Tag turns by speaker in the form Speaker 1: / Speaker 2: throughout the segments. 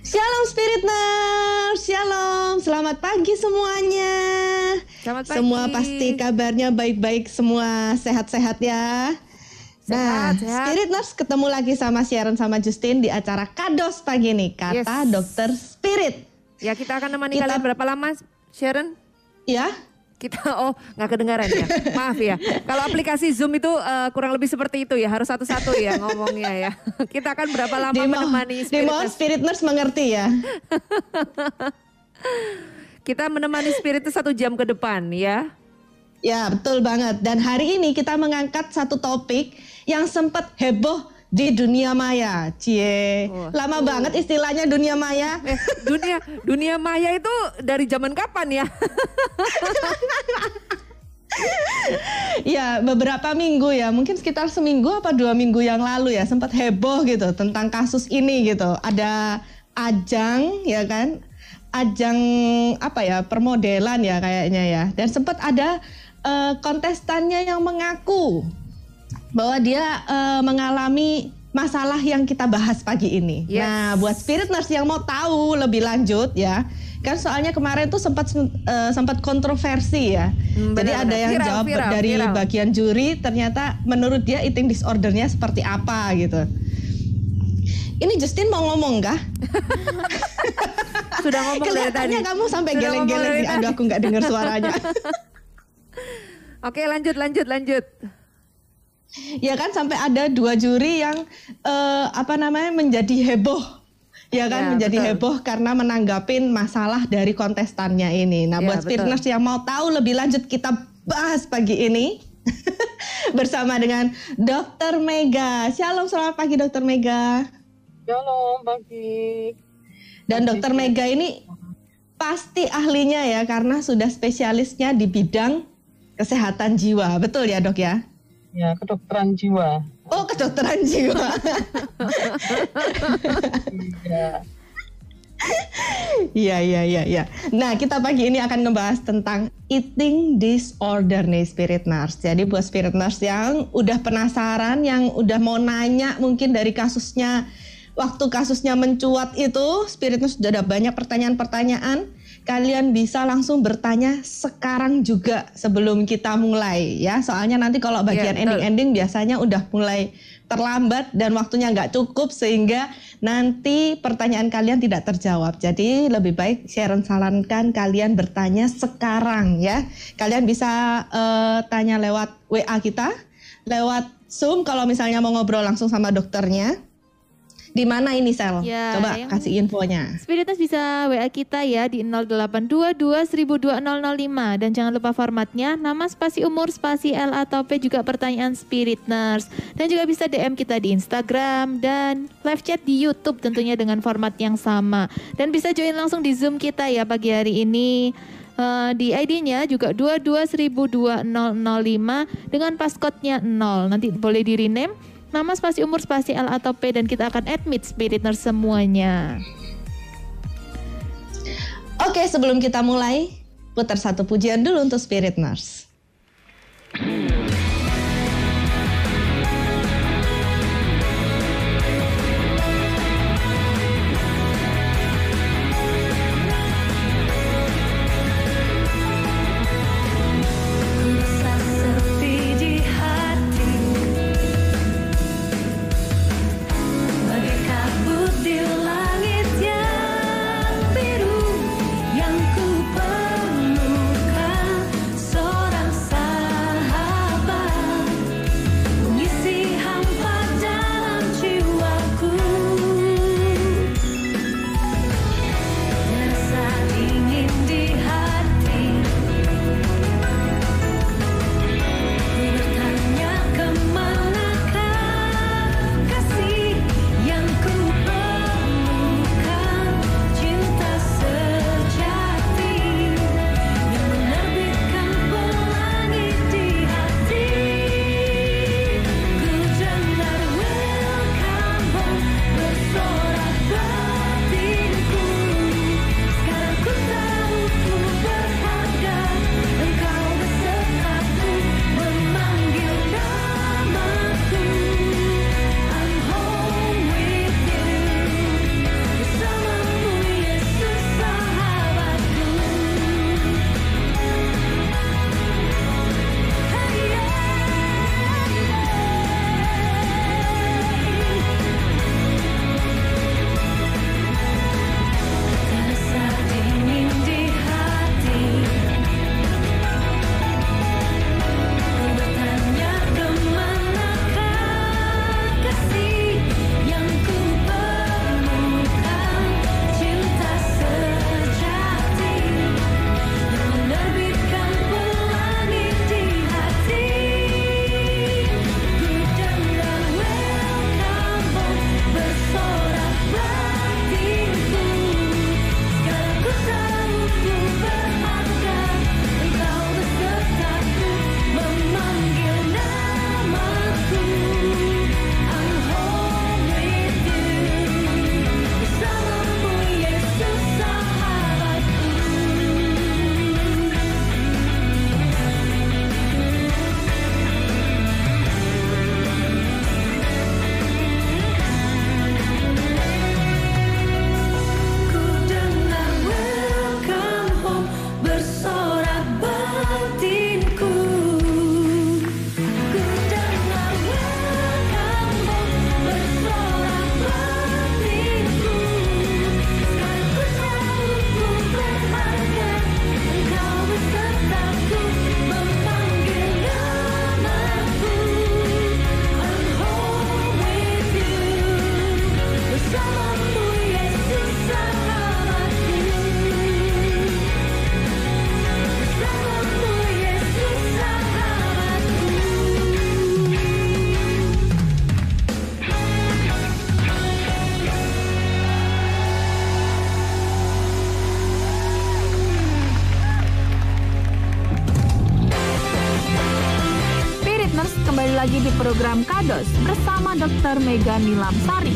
Speaker 1: Shalom Spirit Nurse, Shalom, selamat pagi semuanya.
Speaker 2: Selamat pagi.
Speaker 1: Semua pasti kabarnya baik-baik semua, sehat-sehat ya. nah,
Speaker 2: Sehat, sehat.
Speaker 1: Spirit Nurse ketemu lagi sama Sharon sama Justin di acara Kados pagi nih, kata
Speaker 2: Yes.
Speaker 1: Dokter Spirit.
Speaker 2: Ya kita akan nemani
Speaker 1: Kita-
Speaker 2: kalian berapa lama, Sharon?
Speaker 1: Ya,
Speaker 2: Kita oh nggak kedengaran ya, maaf ya. Kalau aplikasi Zoom itu eh, kurang lebih seperti itu ya, harus satu-satu ya ngomongnya ya. Kita akan berapa lama
Speaker 1: Dimo,
Speaker 2: menemani Spirit?
Speaker 1: Spirit Nurse mengerti ya.
Speaker 2: Kita menemani Spirit itu satu jam ke depan ya.
Speaker 1: Ya, betul banget. Dan hari ini kita mengangkat satu topik yang sempat heboh di dunia maya. Cie,
Speaker 2: Wah.
Speaker 1: lama banget istilahnya dunia maya.
Speaker 2: Eh, dunia dunia maya itu dari zaman kapan ya?
Speaker 1: Ya, beberapa minggu ya, mungkin sekitar seminggu apa dua minggu yang lalu ya, sempat heboh gitu tentang kasus ini gitu. Ada ajang ya kan, ajang apa ya, permodelan ya kayaknya ya. Dan sempat ada eh, kontestannya yang mengaku bahwa dia eh, mengalami masalah yang kita bahas pagi ini.
Speaker 2: Yes.
Speaker 1: Nah, buat spirit nurse yang mau tahu lebih lanjut ya, kan soalnya kemarin tuh sempat eh, sempat kontroversi ya.
Speaker 2: Hmm,
Speaker 1: Jadi
Speaker 2: benar,
Speaker 1: ada yang
Speaker 2: Viral,
Speaker 1: jawab
Speaker 2: viral,
Speaker 1: dari
Speaker 2: viral.
Speaker 1: bagian juri ternyata menurut dia eating disordernya seperti apa gitu. Ini Justin mau ngomong kah?
Speaker 2: Sudah ngomong dari tadi.
Speaker 1: Kelihatannya kamu sampai geleng-geleng. Aduh aku nggak dengar suaranya.
Speaker 2: Oke lanjut lanjut lanjut.
Speaker 1: Ya kan sampai ada dua juri yang eh, apa namanya menjadi heboh. Ya kan
Speaker 2: Ya,
Speaker 1: menjadi
Speaker 2: betul.
Speaker 1: heboh karena menanggapin masalah dari kontestannya ini. Nah,
Speaker 2: Ya,
Speaker 1: buat spiritners yang mau tahu lebih lanjut kita bahas pagi ini bersama dengan Dokter Mega. Shalom, selamat pagi Dokter Mega.
Speaker 3: Shalom pagi.
Speaker 1: Dan Dokter Mega ini pasti ahlinya ya karena sudah spesialisnya di bidang kesehatan jiwa. Betul ya, Dok ya?
Speaker 3: Ya, kedokteran jiwa.
Speaker 1: Oh, kedokteran jiwa.
Speaker 3: Ya.
Speaker 1: Iya, iya, iya, iya. Nah, kita pagi ini akan ngebahas tentang eating disorder nih Spirit Nurse. Jadi buat Spirit Nurse yang udah penasaran, yang udah mau nanya mungkin dari kasusnya waktu kasusnya mencuat itu, Spirit Nurse sudah ada banyak pertanyaan-pertanyaan. Kalian bisa langsung bertanya sekarang juga sebelum kita mulai ya. Soalnya nanti kalau bagian
Speaker 2: betul.
Speaker 1: ending-ending biasanya udah mulai terlambat dan waktunya nggak cukup sehingga nanti pertanyaan kalian tidak terjawab. Jadi lebih baik Sharon sarankan kalian bertanya sekarang ya. Kalian bisa eh, tanya lewat WA kita, lewat Zoom kalau misalnya mau ngobrol langsung sama dokternya. Di mana ini Sel?
Speaker 4: Ya,
Speaker 1: Coba
Speaker 4: yang-
Speaker 1: kasih infonya.
Speaker 4: Spiritus bisa WA kita ya di 0822 102005 dan jangan lupa formatnya nama spasi umur spasi L atau P juga pertanyaan Spirit Nurse. Dan juga bisa DM kita di Instagram dan live chat di YouTube tentunya dengan format yang sama. Dan bisa join langsung di Zoom kita ya pagi hari ini. Eh, di ID-nya juga 221005 dengan passcode-nya 0 nanti boleh di rename nama spasi umur spasi L atau P dan kita akan admit Spirit Nurse semuanya.
Speaker 1: Oke, sebelum kita mulai, putar satu pujian dulu untuk Spirit Nurse.
Speaker 5: Program Kados bersama Dr. Mega Nilamsari.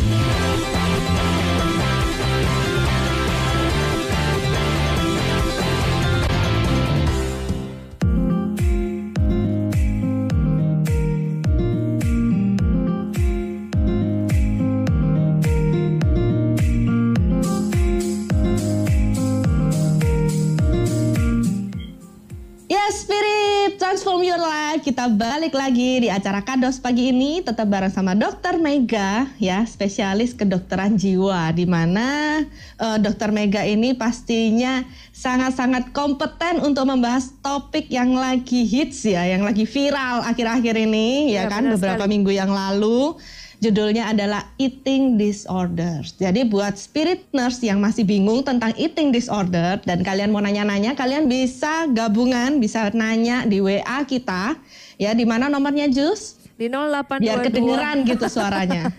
Speaker 1: Kita balik lagi di acara Kados pagi ini tetap bareng sama Dokter Mega ya, spesialis kedokteran jiwa di mana eh, Dokter Mega ini pastinya sangat-sangat kompeten untuk membahas topik yang lagi hits ya, yang lagi viral akhir-akhir ini ya,
Speaker 2: Ya,
Speaker 1: kan beberapa
Speaker 2: sekali.
Speaker 1: minggu yang lalu. Judulnya adalah Eating Disorders. Jadi buat spirit nurse yang masih bingung tentang eating disorder dan kalian mau nanya-nanya, kalian bisa gabungan, bisa nanya di WA kita. Ya, di mana nomornya Jus?
Speaker 2: Di 0822
Speaker 1: Biar kedengeran gitu suaranya.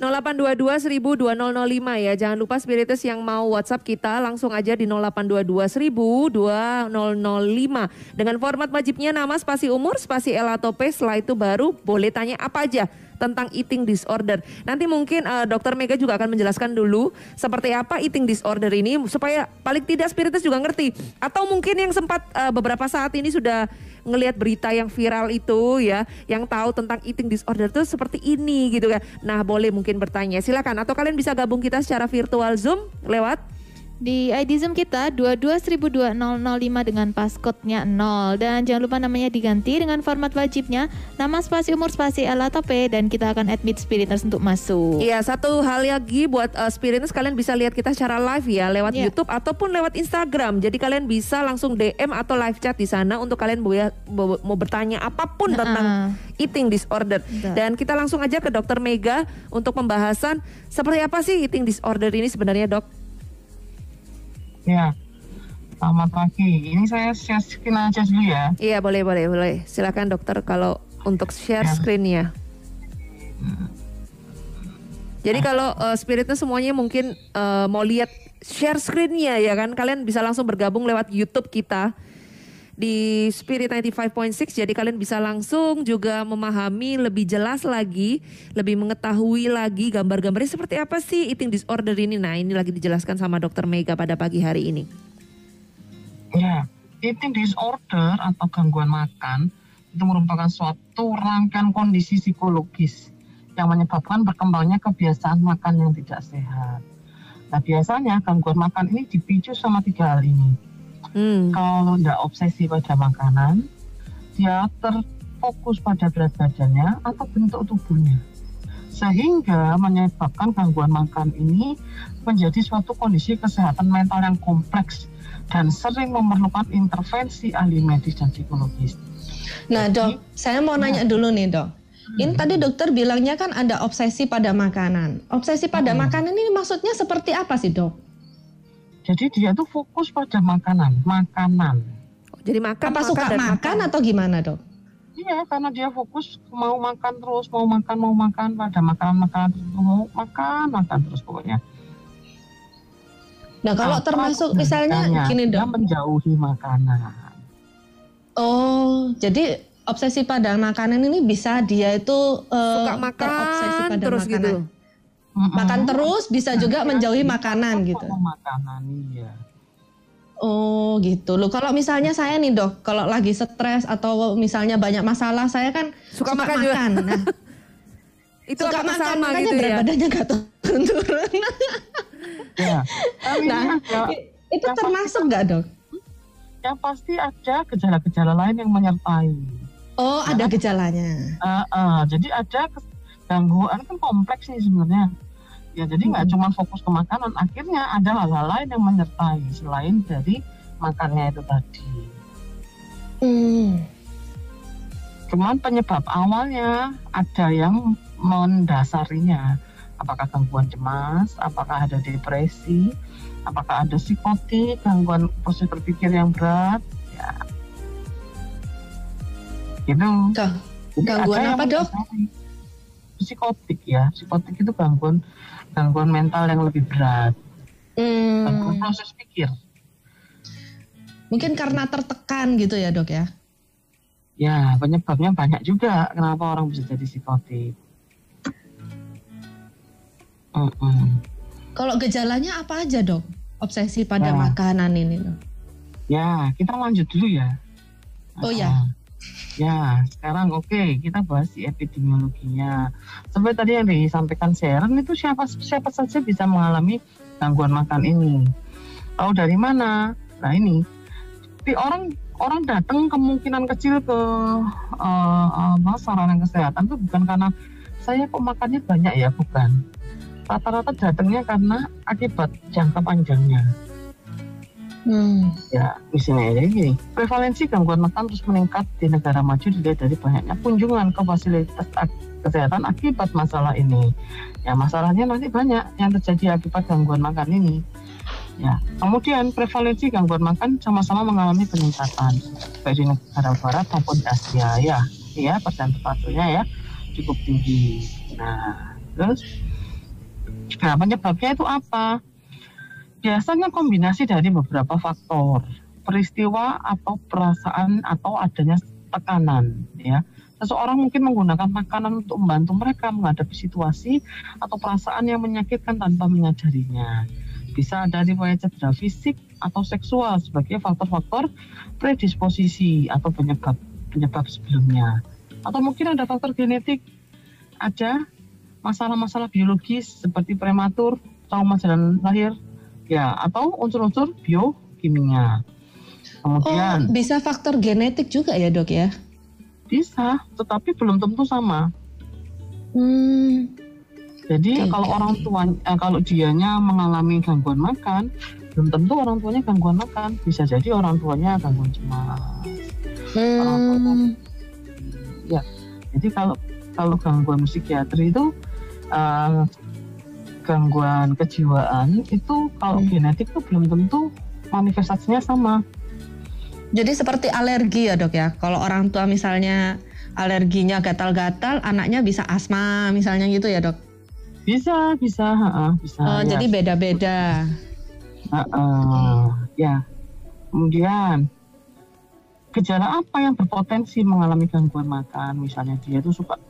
Speaker 2: 0822 1000 2005 ya. Jangan lupa spiritus yang mau WhatsApp kita langsung aja di 0822 1000 2005. Dengan format wajibnya nama spasi umur, spasi L atau P. Setelah itu baru boleh tanya apa aja tentang eating disorder. Nanti mungkin eh, Dokter Mega juga akan menjelaskan dulu seperti apa eating disorder ini supaya paling tidak spiritus juga ngerti. Atau mungkin yang sempat eh, beberapa saat ini sudah ngelihat berita yang viral itu ya, yang tahu tentang eating disorder itu seperti ini gitu ya. Nah, boleh mungkin bertanya. Silakan atau kalian bisa gabung kita secara virtual Zoom lewat
Speaker 4: Di ID Zoom kita 22.2005 dengan passcode-nya 0 dan jangan lupa namanya diganti dengan format wajibnya nama spasi umur spasi L atau P dan kita akan admit spiriters untuk masuk.
Speaker 2: Iya, satu hal lagi buat uh, Spiriters kalian bisa lihat kita secara live ya lewat
Speaker 4: Iya.
Speaker 2: YouTube ataupun lewat Instagram. Jadi kalian bisa langsung DM atau live chat di sana untuk kalian mau, mau bertanya apa pun
Speaker 4: Nah,
Speaker 2: tentang eating disorder.
Speaker 4: Betul.
Speaker 2: Dan kita langsung aja ke Dokter Mega untuk pembahasan seperti apa sih eating disorder ini sebenarnya, Dok?
Speaker 3: Ya. Selamat pagi. Ini saya share screen aja dulu ya.
Speaker 2: Iya, boleh, boleh, boleh. Silakan Dokter kalau untuk share
Speaker 3: Ya.
Speaker 2: screen-nya. Jadi kalau uh, spiritnya semuanya mungkin uh, mau lihat share screen-nya ya kan, kalian bisa langsung bergabung lewat YouTube kita di Spirit 95.6 jadi kalian bisa langsung juga memahami lebih jelas lagi, lebih mengetahui lagi gambar-gambarnya seperti apa sih eating disorder ini. Nah, ini lagi dijelaskan sama Dokter Mega pada pagi hari ini.
Speaker 3: Ya. Eating disorder atau gangguan makan itu merupakan suatu rangkaian kondisi psikologis yang menyebabkan berkembangnya kebiasaan makan yang tidak sehat. Nah biasanya gangguan makan ini dipicu sama tiga hal ini.
Speaker 2: Hmm.
Speaker 3: Kalau tidak obsesi pada makanan, dia terfokus pada berat badannya atau bentuk tubuhnya. Sehingga menyebabkan gangguan makan ini menjadi suatu kondisi kesehatan mental yang kompleks dan sering memerlukan intervensi ahli medis dan psikologis.
Speaker 1: Nah dok, saya mau nanya dulu nih dok. Ini tadi dokter bilangnya kan ada obsesi pada makanan. Obsesi pada
Speaker 3: Hmm.
Speaker 1: makanan ini maksudnya seperti apa sih dok?
Speaker 3: Jadi dia tuh fokus pada makanan, makanan.
Speaker 2: Jadi makan,
Speaker 1: Apa
Speaker 2: makan
Speaker 1: suka
Speaker 2: dan
Speaker 1: makan atau gimana dok?
Speaker 3: Iya, karena dia fokus mau makan terus, mau makan, mau makan pada makanan-makanan tertentu, mau makan, makan terus pokoknya.
Speaker 1: Nah kalau
Speaker 3: Apa
Speaker 1: termasuk misalnya gini
Speaker 3: Dia
Speaker 1: dok.
Speaker 3: menjauhi makanan.
Speaker 1: Oh, jadi obsesi pada makanan ini bisa dia itu eh,
Speaker 2: suka
Speaker 1: terobsesi
Speaker 2: makan
Speaker 1: pada
Speaker 2: terus
Speaker 1: makanan.
Speaker 2: gitu.
Speaker 3: Mm-mm.
Speaker 1: Makan terus bisa juga
Speaker 3: Nah,
Speaker 1: menjauhi makanan gitu.
Speaker 3: Makanan, iya.
Speaker 1: Oh gitu loh. Kalau misalnya saya nih dok, kalau lagi stres atau misalnya banyak masalah, saya kan
Speaker 2: Suka makan juga.
Speaker 1: Nah,
Speaker 2: Itu
Speaker 1: suka makan
Speaker 2: sama
Speaker 1: makanya
Speaker 2: gitu
Speaker 1: berat
Speaker 2: ya?
Speaker 1: badannya nggak turun-turun.
Speaker 3: Ya.
Speaker 1: Nah, i- itu
Speaker 3: yang
Speaker 1: termasuk nggak dok?
Speaker 3: yang pasti ada gejala-gejala lain yang menyertai.
Speaker 1: Oh ada gejalanya.
Speaker 3: Eh, eh, jadi ada gangguan kan kompleks nih sebenarnya. Ya jadi nggak
Speaker 1: Hmm.
Speaker 3: cuma fokus ke makanan, akhirnya ada hal-hal lain yang menyertai selain dari makannya itu tadi.
Speaker 1: Hmm.
Speaker 3: Cuman penyebab awalnya ada yang mendasarinya. Apakah gangguan cemas, apakah ada depresi, apakah ada psikotik, gangguan proses berpikir yang berat, ya. Gitu. Jadi
Speaker 1: Gangguan apa, Dok?
Speaker 3: Psikotik ya, psikotik itu gangguan gangguan mental yang lebih berat, gangguan
Speaker 1: hmm,
Speaker 3: proses pikir.
Speaker 1: mungkin karena tertekan gitu ya dok ya?
Speaker 3: Ya, penyebabnya banyak juga kenapa orang bisa jadi psikotik. Mm-mm.
Speaker 1: Kalau gejalanya apa aja dok? Obsesi pada
Speaker 3: Ya.
Speaker 1: makanan ini dok.
Speaker 3: Ya, kita lanjut dulu ya.
Speaker 1: Oh, ya.
Speaker 3: Ah. Ya, sekarang oke kita bahas di epidemiologinya. Seperti tadi yang disampaikan Sharon itu siapa siapa saja bisa mengalami gangguan makan ini. Tahu dari mana? Nah ini, di orang orang datang kemungkinan kecil ke eh, apa sarana kesehatan itu bukan karena saya kok makannya banyak ya, bukan. Rata-rata datangnya karena akibat jangka panjangnya.
Speaker 1: Hmm.
Speaker 3: Ya, jadi gini, prevalensi gangguan makan terus meningkat di negara maju dilihat dari banyaknya kunjungan ke fasilitas kesehatan akibat masalah ini. Ya, masalahnya nanti banyak yang terjadi akibat gangguan makan ini. Ya, kemudian prevalensi gangguan makan sama-sama mengalami peningkatan baik di negara barat maupun Asia ya. Ya, persentase-nya ya cukup tinggi. Nah, terus nah penyebabnya itu apa? Biasanya kombinasi dari beberapa faktor peristiwa atau perasaan atau adanya tekanan ya. Seseorang mungkin menggunakan makanan untuk membantu mereka menghadapi situasi atau perasaan yang menyakitkan tanpa menyadarinya. Bisa ada riwayat cedera fisik atau seksual sebagai faktor-faktor predisposisi atau penyebab penyebab sebelumnya. Atau mungkin ada faktor genetik ada masalah-masalah biologis seperti prematur trauma jalan lahir ya atau unsur-unsur biokimia.
Speaker 1: Oh,
Speaker 3: Kemudian
Speaker 1: bisa faktor genetik juga ya dok ya?
Speaker 3: bisa, tetapi belum tentu sama.
Speaker 1: Hmm.
Speaker 3: Jadi
Speaker 1: Oke,
Speaker 3: kalau orang tua eh, kalau dianya mengalami gangguan makan, belum tentu orang tuanya gangguan makan. Bisa jadi orang tuanya gangguan cemas.
Speaker 1: Hmm.
Speaker 3: Jadi kalau kalau gangguan psikiatri itu eh, gangguan kejiwaan itu kalau
Speaker 1: Hmm.
Speaker 3: genetik itu belum tentu manifestasinya sama.
Speaker 1: Jadi seperti alergi ya dok ya? Kalau orang tua misalnya alerginya gatal-gatal, anaknya bisa asma misalnya gitu ya dok?
Speaker 3: Bisa, bisa, ha-ha, bisa.
Speaker 1: Oh,
Speaker 3: ya.
Speaker 1: Jadi beda-beda.
Speaker 3: Heeh, ya. Kemudian gejala apa yang berpotensi mengalami gangguan makan? Misalnya dia itu suka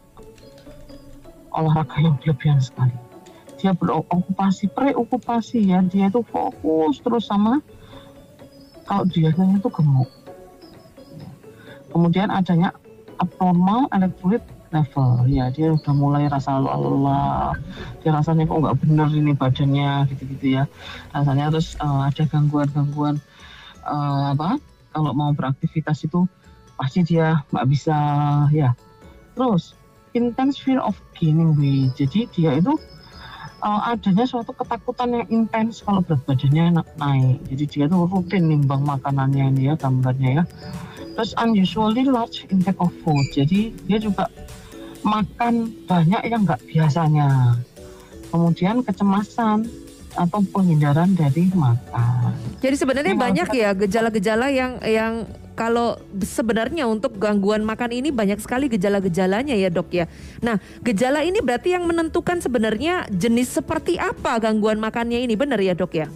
Speaker 3: olahraga yang berlebihan sekali. Dia berokupasi, preokupasi ya. Dia itu fokus terus sama kalau dia itu gemuk. Kemudian adanya abnormal electrolyte level. Ya dia udah mulai rasa lelah dia rasanya kok nggak bener ini badannya gitu-gitu ya. Rasanya terus eh, ada gangguan-gangguan eh, apa? Kalau mau beraktivitas itu pasti dia nggak bisa ya. Terus intense fear of gaining weight. Jadi dia itu eh, adanya suatu ketakutan yang intens kalau berat badannya na- naik. Jadi dia tuh rutin nimbang makanannya ini ya gambarnya ya. Terus unusually large intake of food. Jadi dia juga makan banyak yang nggak biasanya. Kemudian kecemasan atau penghindaran dari makan.
Speaker 2: Jadi sebenarnya
Speaker 3: Memang
Speaker 2: banyak ya gejala-gejala yang yang kalau sebenarnya untuk gangguan makan ini banyak sekali gejala-gejalanya ya dok ya. Nah gejala ini berarti yang menentukan sebenarnya jenis seperti apa gangguan makannya ini benar ya dok ya?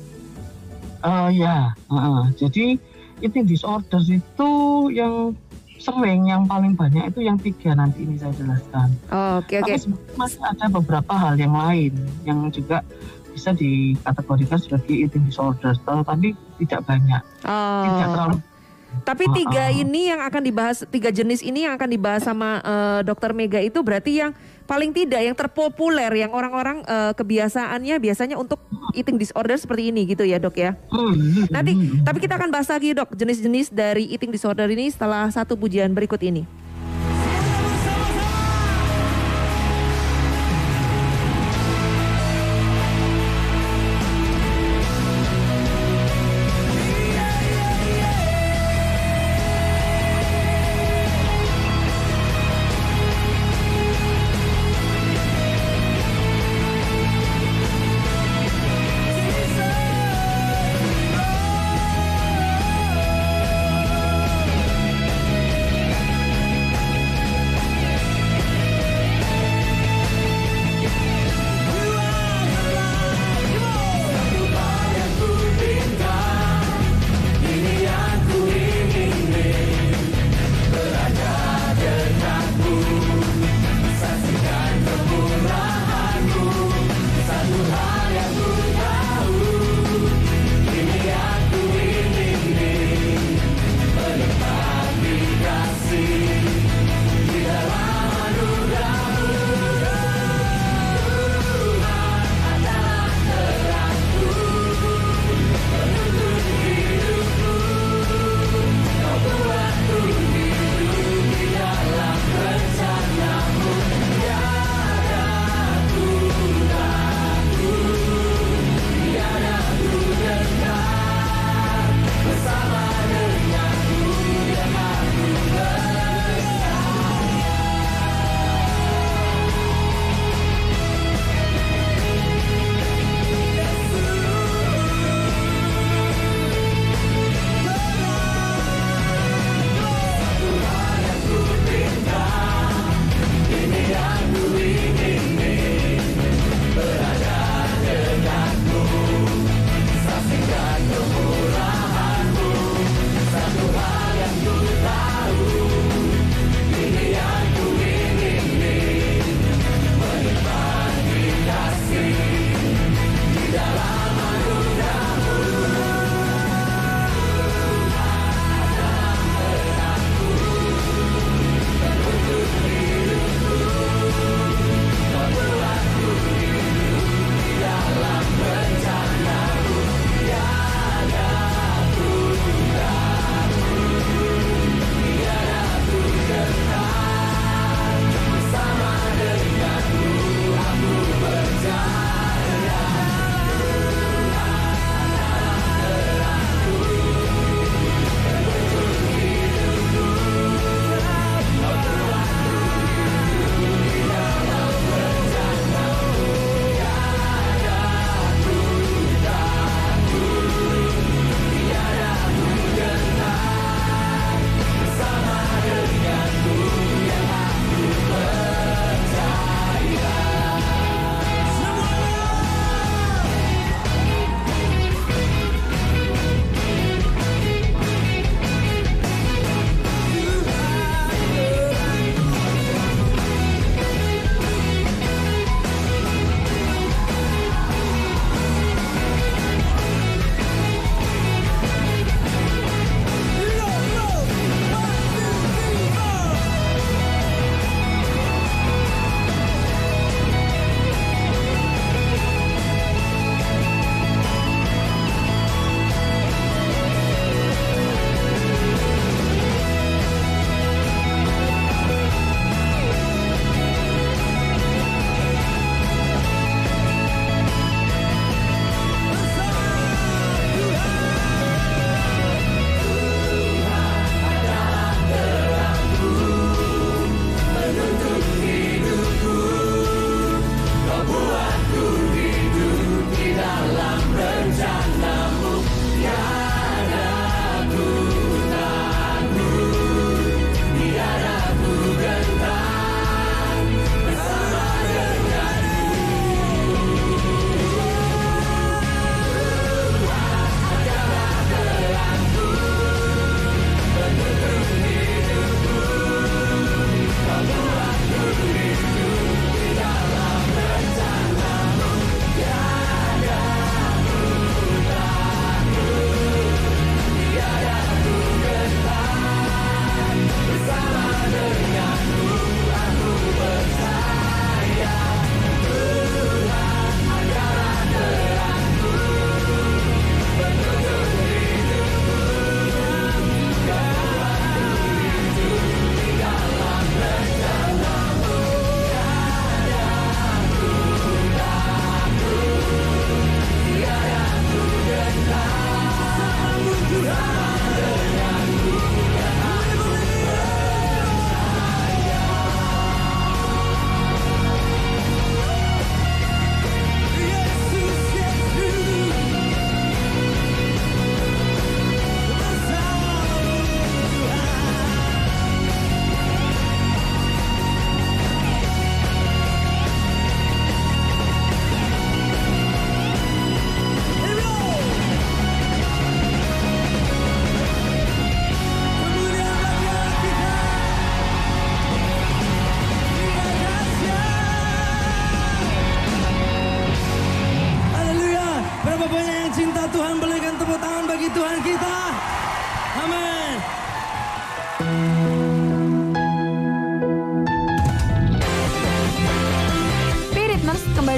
Speaker 3: Eh, ya heeh. jadi eating disorders itu yang sering yang paling banyak itu yang tiga nanti ini saya jelaskan
Speaker 2: Oh, Oke oke.
Speaker 3: tapi sebenarnya masih ada beberapa hal yang lain yang juga bisa dikategorikan sebagai eating disorders tetapi tidak banyak tidak
Speaker 2: Oh.
Speaker 3: terlalu
Speaker 2: Tapi tiga
Speaker 3: oh.
Speaker 2: ini yang akan dibahas, tiga jenis ini yang akan dibahas sama eh, dokter Mega itu berarti yang paling tidak yang terpopuler, yang orang-orang eh, kebiasaannya biasanya untuk eating disorder seperti ini gitu ya dok ya. Nanti, tapi kita akan bahas lagi dok jenis-jenis dari eating disorder ini setelah satu pujian berikut ini.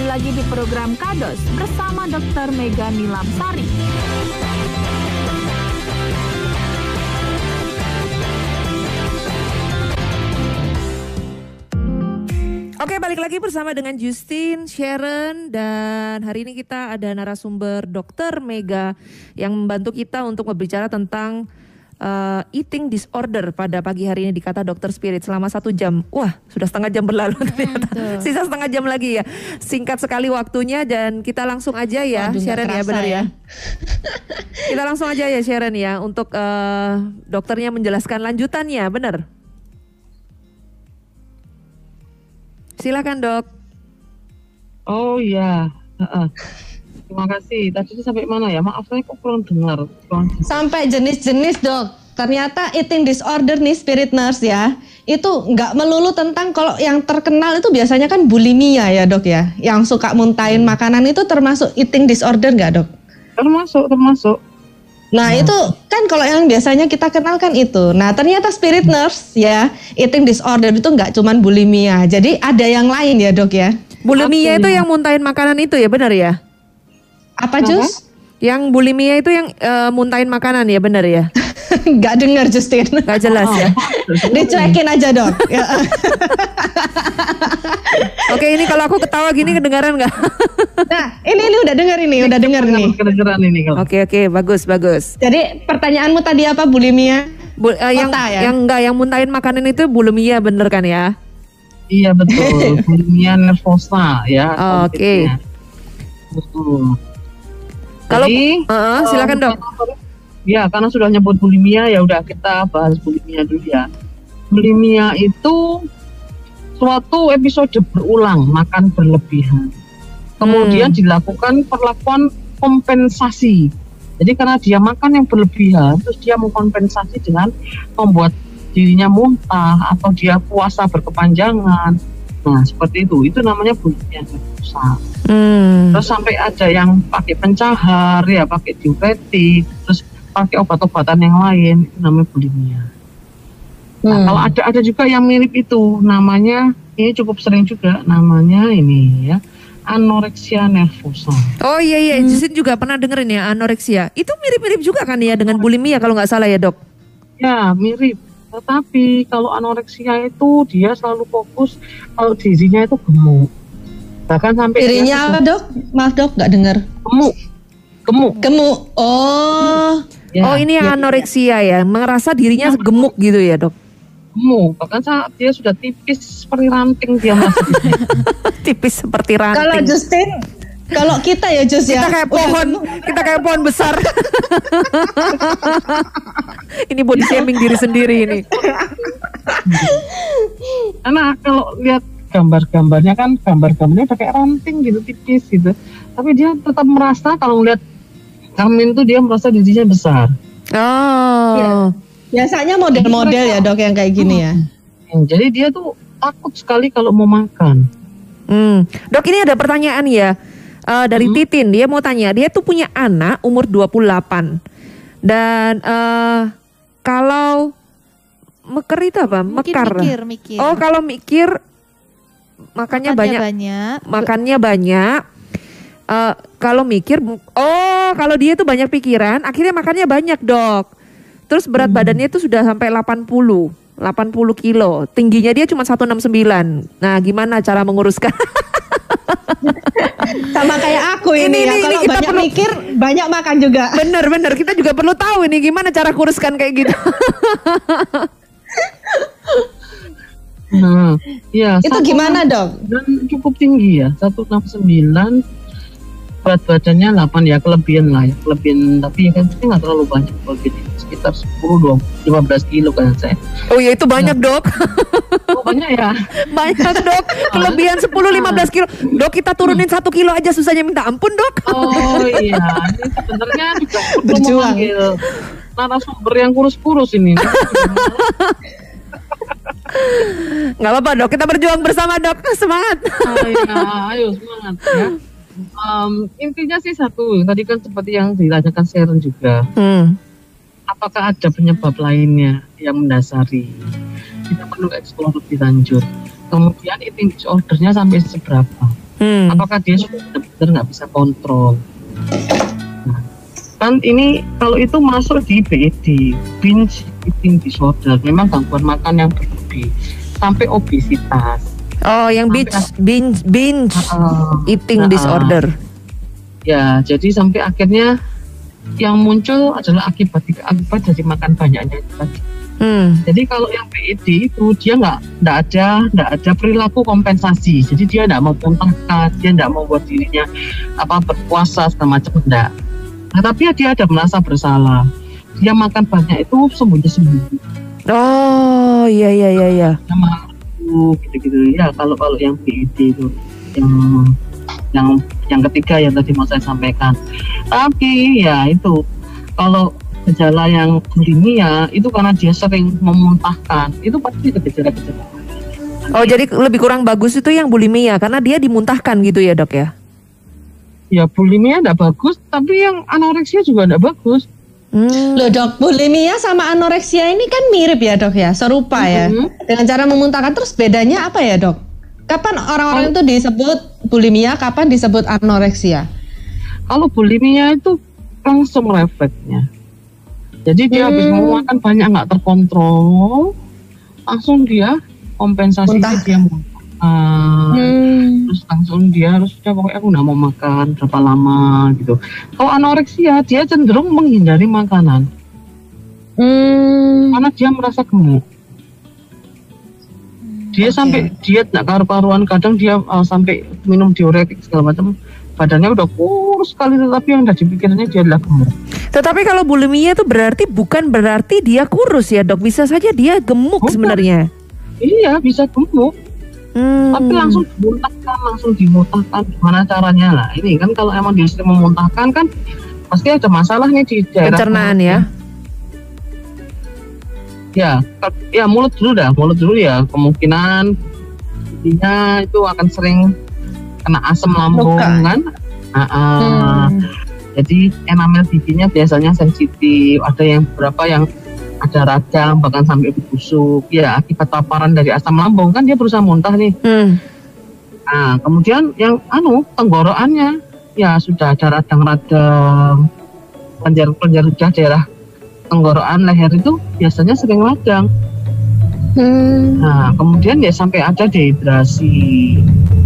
Speaker 5: Kembali lagi di program Kados bersama Dr. Mega Nilamsari.
Speaker 2: Oke, balik lagi bersama dengan Justin, Sharon, dan hari ini kita ada narasumber Dokter Mega yang membantu kita untuk berbicara tentang uh, eating disorder pada pagi hari ini di kata Dokter Spirit selama satu jam. Wah, sudah setengah jam berlalu ternyata.
Speaker 4: betul.
Speaker 2: Sisa setengah jam lagi ya. Singkat sekali waktunya dan kita langsung aja ya,
Speaker 1: Waduh, nggak
Speaker 2: Sharon ya, benar ya.
Speaker 1: ya.
Speaker 2: kita langsung aja ya Sharon ya untuk uh, dokternya menjelaskan lanjutannya, benar? Silakan dok.
Speaker 3: Oh iya. Heeh. Terima kasih. Tadi itu sampai mana ya? Maaf saya kok kurang dengar. Kurang
Speaker 1: Sampai jenis-jenis dok. Ternyata eating disorder nih spirit nurse ya. Itu nggak melulu tentang kalau yang terkenal itu biasanya kan bulimia ya dok ya. Yang suka muntahin makanan itu termasuk eating disorder nggak dok?
Speaker 3: termasuk termasuk.
Speaker 1: Nah itu kan kalau yang biasanya kita kenal kan itu. Nah ternyata spirit nurse ya eating disorder itu nggak cuman bulimia. Jadi ada yang lain ya dok ya.
Speaker 2: Bulimia itu yang muntahin makanan itu ya benar ya?
Speaker 1: Apa Jus?
Speaker 2: Yang bulimia itu yang eh, muntahin makanan ya benar ya?
Speaker 1: Nggak dengar Justin.
Speaker 2: Gak jelas ya.
Speaker 1: Dicuekin aja dok. Ya.
Speaker 2: Oke ini kalau aku ketawa gini kedengaran nggak?
Speaker 1: Nah ini ini udah dengar ini udah dengar nih.
Speaker 3: Kedengeran ini kalau.
Speaker 2: Oke oke bagus bagus.
Speaker 1: Jadi pertanyaanmu tadi apa bulimia?
Speaker 2: Bu- eh, yang
Speaker 1: Kota ya?
Speaker 2: yang enggak yang muntahin makanan itu bulimia bener kan ya?
Speaker 3: Iya betul. Bulimia nervosa ya.
Speaker 2: Oke.
Speaker 3: konfliknya. Betul.
Speaker 2: Kalau
Speaker 3: Jadi,
Speaker 2: Heeh, silakan dok.
Speaker 3: Ya, karena sudah nyebut bulimia, ya udah kita bahas bulimia dulu ya. Bulimia itu suatu episode berulang makan berlebihan. Kemudian
Speaker 2: Hmm.
Speaker 3: dilakukan perlakuan kompensasi. Jadi karena dia makan yang berlebihan, terus dia mengkompensasi dengan membuat dirinya muntah atau dia puasa berkepanjangan. Nah, seperti itu. Itu namanya bulimia nervosa.
Speaker 2: Hmm.
Speaker 3: Terus sampai ada yang pakai pencahar, ya pakai diuretik, terus pakai obat-obatan yang lain, itu namanya bulimia. Nah,
Speaker 1: Hmm.
Speaker 3: kalau ada ada juga yang mirip itu, namanya ini cukup sering juga, namanya ini ya anoreksia nervosa.
Speaker 2: Oh iya iya, Justin juga pernah dengerin ya anoreksia. Itu mirip-mirip juga kan ya dengan bulimia kalau nggak salah ya dok?
Speaker 3: Ya mirip, tetapi kalau anoreksia itu dia selalu fokus kalau dirinya itu gemuk, bahkan sampai
Speaker 1: Dirinya apa dok? Maaf dok nggak dengar.
Speaker 3: gemuk, gemuk.
Speaker 1: Gemuk. Oh.
Speaker 3: Ya,
Speaker 2: oh ini yang anoreksia ya, merasa dirinya gemuk gitu ya dok?
Speaker 3: gemuk, bahkan saat dia sudah tipis seperti ranting dia masih
Speaker 2: Tipis seperti
Speaker 1: Kalau
Speaker 2: ranting.
Speaker 1: Justin, kalau kita ya Jus ya.
Speaker 2: Kita kayak pohon, kita kayak pohon besar. ini body shaming diri sendiri ini.
Speaker 3: Karena kalau lihat gambar-gambarnya kan gambar-gambarnya kayak ranting gitu tipis gitu. Tapi dia tetap merasa kalau ngeliat Amin tuh dia merasa dirinya besar.
Speaker 2: Oh.
Speaker 1: Biasanya model-model ya dok yang kayak gini ya.
Speaker 3: Hmm, Jadi dia tuh takut sekali kalau mau makan.
Speaker 2: Hmm. Dok ini ada pertanyaan ya. Eh, dari Titin, dia mau tanya, dia tuh punya anak umur 28. Dan eh kalau meker itu apa?
Speaker 4: Mungkin
Speaker 2: Mekar.
Speaker 4: mikir, mikir.
Speaker 2: Oh, kalau mikir makannya
Speaker 4: Makannya
Speaker 2: banyak,
Speaker 4: banyak.
Speaker 2: makannya banyak. Eh, kalau mikir, oh kalau dia tuh banyak pikiran, akhirnya makannya banyak dok. Terus berat badannya itu sudah sampai 80, 80 kilo. Tingginya dia cuma 169. Nah gimana cara menguruskan?
Speaker 1: Sama kayak aku
Speaker 2: Ini,
Speaker 1: ini, ya.
Speaker 2: ini
Speaker 1: Kalau
Speaker 2: kita
Speaker 1: banyak
Speaker 2: perlu-
Speaker 1: mikir, banyak makan juga.
Speaker 2: bener bener kita juga perlu tahu ini gimana cara kuruskan kayak gitu.
Speaker 3: Nah, ya
Speaker 1: Itu gimana dok?
Speaker 3: Dan cukup tinggi ya, 169 berat badannya 8 ya kelebihan lah ya kelebihan tapi ya kan itu nggak terlalu banyak kelebihan sekitar 10 20 15 kilo kan saya
Speaker 2: Oh ya itu banyak dok,
Speaker 3: oh, banyak ya
Speaker 2: banyak dok. Kelebihan 10-15 kilo. Dok kita turunin satu kilo aja susahnya minta ampun dok.
Speaker 3: Oh iya, ini sebenarnya juga
Speaker 1: Berjuang.
Speaker 3: narasumber yang kurus-kurus ini.
Speaker 2: Nggak apa-apa dok, kita berjuang bersama dok. Semangat.
Speaker 3: Oh, iya, ayo semangat ya. Um, intinya sih satu, tadi kan seperti yang ditanyakan Sharon juga.
Speaker 2: Hmm.
Speaker 3: Apakah ada penyebab lainnya yang mendasari? Kita perlu eksplor lebih lanjut. Kemudian eating disordernya sampai seberapa?
Speaker 2: Hmm.
Speaker 3: Apakah dia sudah benar-benar nggak bisa kontrol? Nah, kan ini kalau itu masuk di BED, binge eating disorder, memang gangguan makan yang berlebih sampai obesitas.
Speaker 2: Oh, yang binge binge, binge
Speaker 3: Ah,
Speaker 2: eating
Speaker 3: Nah,
Speaker 2: disorder.
Speaker 3: Ya, jadi sampai akhirnya yang muncul adalah akibat akibat dari makan banyaknya itu tadi.
Speaker 2: Hmm.
Speaker 3: Jadi kalau yang PED itu dia nggak nggak ada nggak ada perilaku kompensasi. Jadi dia nggak mau muntahkan, dia nggak mau buat dirinya apa berpuasa segala macam enggak. Nah, tapi dia ada merasa bersalah. Dia makan banyak itu sembunyi-sembunyi.
Speaker 2: Oh, iya iya iya iya.
Speaker 3: Dia gitu-gitu. Ya kalau kalau yang PED itu yang yang yang ketiga yang tadi mau saya sampaikan. Tapi ya itu kalau gejala yang bulimia itu karena dia sering memuntahkan itu pasti ada gejala-gejala.
Speaker 2: Oh, jadi lebih kurang bagus itu yang bulimia karena dia dimuntahkan gitu ya, Dok ya.
Speaker 3: Ya bulimia tidak bagus, tapi yang anoreksia juga tidak bagus.
Speaker 2: Hmm.
Speaker 1: Loh dok, bulimia sama anoreksia ini kan mirip ya dok ya, serupa ya.
Speaker 3: Mhm.
Speaker 1: Dengan cara memuntahkan terus bedanya apa ya dok? Kapan orang-orang itu disebut bulimia, kapan disebut anoreksia?
Speaker 3: Kalau bulimia itu langsung refleksnya. Jadi dia habis
Speaker 1: Hmm.
Speaker 3: mau makan banyak nggak terkontrol, langsung dia kompensasi
Speaker 1: Muntah.
Speaker 3: dia muntah.
Speaker 1: Hmm.
Speaker 3: terus langsung dia harus udah pokoknya aku nggak mau makan berapa lama gitu. Kalau anoreksia dia cenderung menghindari makanan
Speaker 1: Hmm.
Speaker 3: karena dia merasa gemuk. Dia
Speaker 1: Oke.
Speaker 3: sampai diet nggak karu-karuan kadang dia uh, sampai minum diuretik segala macam badannya udah kurus sekali tetapi yang udah dipikirnya dia adalah gemuk.
Speaker 2: Tetapi kalau bulimia itu berarti bukan berarti dia kurus ya, Dok. Bisa saja dia gemuk
Speaker 3: Bukan.
Speaker 2: sebenarnya.
Speaker 3: Iya bisa gemuk
Speaker 2: Hmm.
Speaker 3: tapi langsung dimuntahkan langsung dimutahkan gimana caranya lah ini kan kalau emang dia sering memuntahkan kan pasti ada masalah nih di daerah
Speaker 2: pencernaan ya.
Speaker 3: ya ya mulut dulu dah mulut dulu ya kemungkinan intinya itu akan sering kena asam lambung
Speaker 1: Luka.
Speaker 3: kan Ah, ah.
Speaker 1: Hmm.
Speaker 3: jadi enamel giginya biasanya sensitif ada yang beberapa yang ada radang bahkan sampai busuk ya akibat paparan dari asam lambung kan dia berusaha muntah nih
Speaker 2: Hmm.
Speaker 3: Nah, kemudian yang anu tenggorokannya ya sudah ada radang-radang penjar-penjar udah daerah tenggorokan leher itu biasanya sering radang.
Speaker 1: Hmm.
Speaker 3: Nah, kemudian ya sampai ada dehidrasi.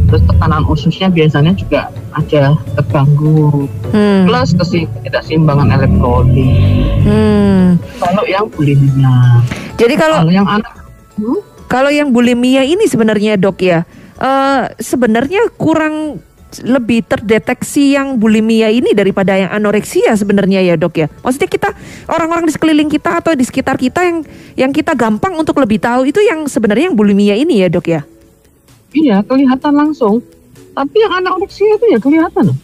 Speaker 3: Terus tekanan ususnya biasanya juga ada terganggu.
Speaker 2: Hmm.
Speaker 3: Plus ketidakseimbangan elektrolit.
Speaker 2: Hmm.
Speaker 3: Kalau yang bulimia.
Speaker 2: Jadi kalau
Speaker 3: Kalau yang anak Hmm?
Speaker 2: kalau yang bulimia ini sebenarnya dok ya, eh, sebenarnya kurang lebih terdeteksi yang bulimia ini daripada yang anoreksia sebenarnya ya dok ya. Maksudnya kita orang-orang di sekeliling kita atau di sekitar kita yang yang kita gampang untuk lebih tahu itu yang sebenarnya yang bulimia ini ya dok ya.
Speaker 3: Iya, kelihatan langsung. Tapi yang anoreksia itu ya kelihatan. loh.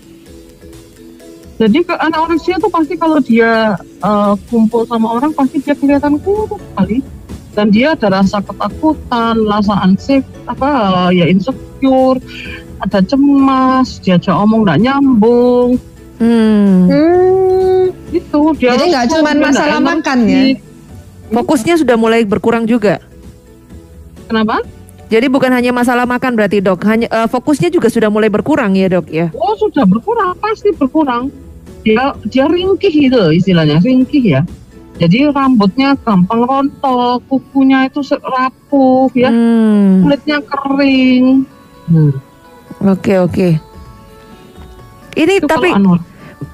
Speaker 3: Jadi ke anoreksia itu pasti kalau dia eh, kumpul sama orang pasti dia kelihatan kurus sekali. Dan dia ada rasa ketakutan, rasa unsafe, apa ya insecure, ada cemas, diajak omong nggak nyambung,
Speaker 2: Hmm.
Speaker 1: Hmm.
Speaker 3: itu dia
Speaker 1: Jadi nggak
Speaker 3: dia
Speaker 1: masalah makan ya?
Speaker 2: Fokusnya sudah mulai berkurang juga.
Speaker 3: Kenapa?
Speaker 2: Jadi bukan hanya masalah makan berarti dok, hanya eh, fokusnya juga sudah mulai berkurang ya dok ya.
Speaker 3: Oh sudah berkurang, pasti berkurang. Dia dia ringkih gitu istilahnya, ringkih ya. Jadi rambutnya gampang rontok, kukunya itu rapuh ya,
Speaker 2: Hmm.
Speaker 3: kulitnya kering. Hmm.
Speaker 2: Oke oke. Ini
Speaker 3: Itu
Speaker 2: tapi
Speaker 3: anu,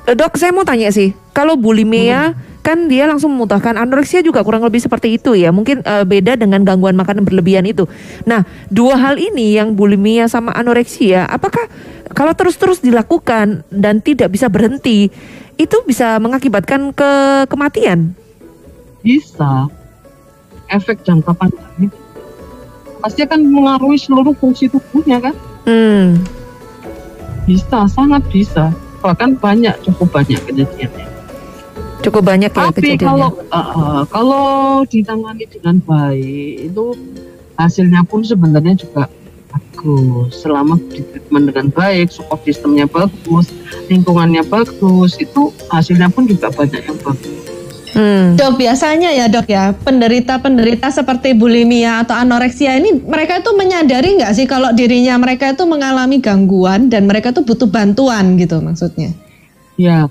Speaker 2: Eh, Dok, saya mau tanya sih, kalau bulimia kan dia langsung memuntahkan, anoreksia juga kurang lebih seperti itu ya. Mungkin eh, beda dengan gangguan makan berlebihan itu. Nah, dua hal ini yang bulimia sama anoreksia, apakah kalau terus-terus dilakukan dan tidak bisa berhenti, itu bisa mengakibatkan ke kematian?
Speaker 3: bisa efek jangka panjang itu pasti akan mengaruhi seluruh fungsi tubuhnya kan?
Speaker 2: Hmm.
Speaker 3: Bisa, sangat bisa. Bahkan banyak, cukup banyak kejadiannya.
Speaker 2: Cukup banyak ya
Speaker 3: Tapi
Speaker 2: kejadiannya.
Speaker 3: kalau uh, uh, kalau ditangani dengan baik itu hasilnya pun sebenarnya juga bagus selama di treatment dengan baik support sistemnya bagus lingkungannya bagus itu hasilnya pun juga banyak yang bagus
Speaker 2: Hmm.
Speaker 1: Dok, biasanya ya dok ya, penderita-penderita seperti bulimia atau anoreksia ini mereka itu menyadari nggak sih kalau dirinya mereka itu mengalami gangguan dan mereka itu butuh bantuan gitu maksudnya?
Speaker 3: ya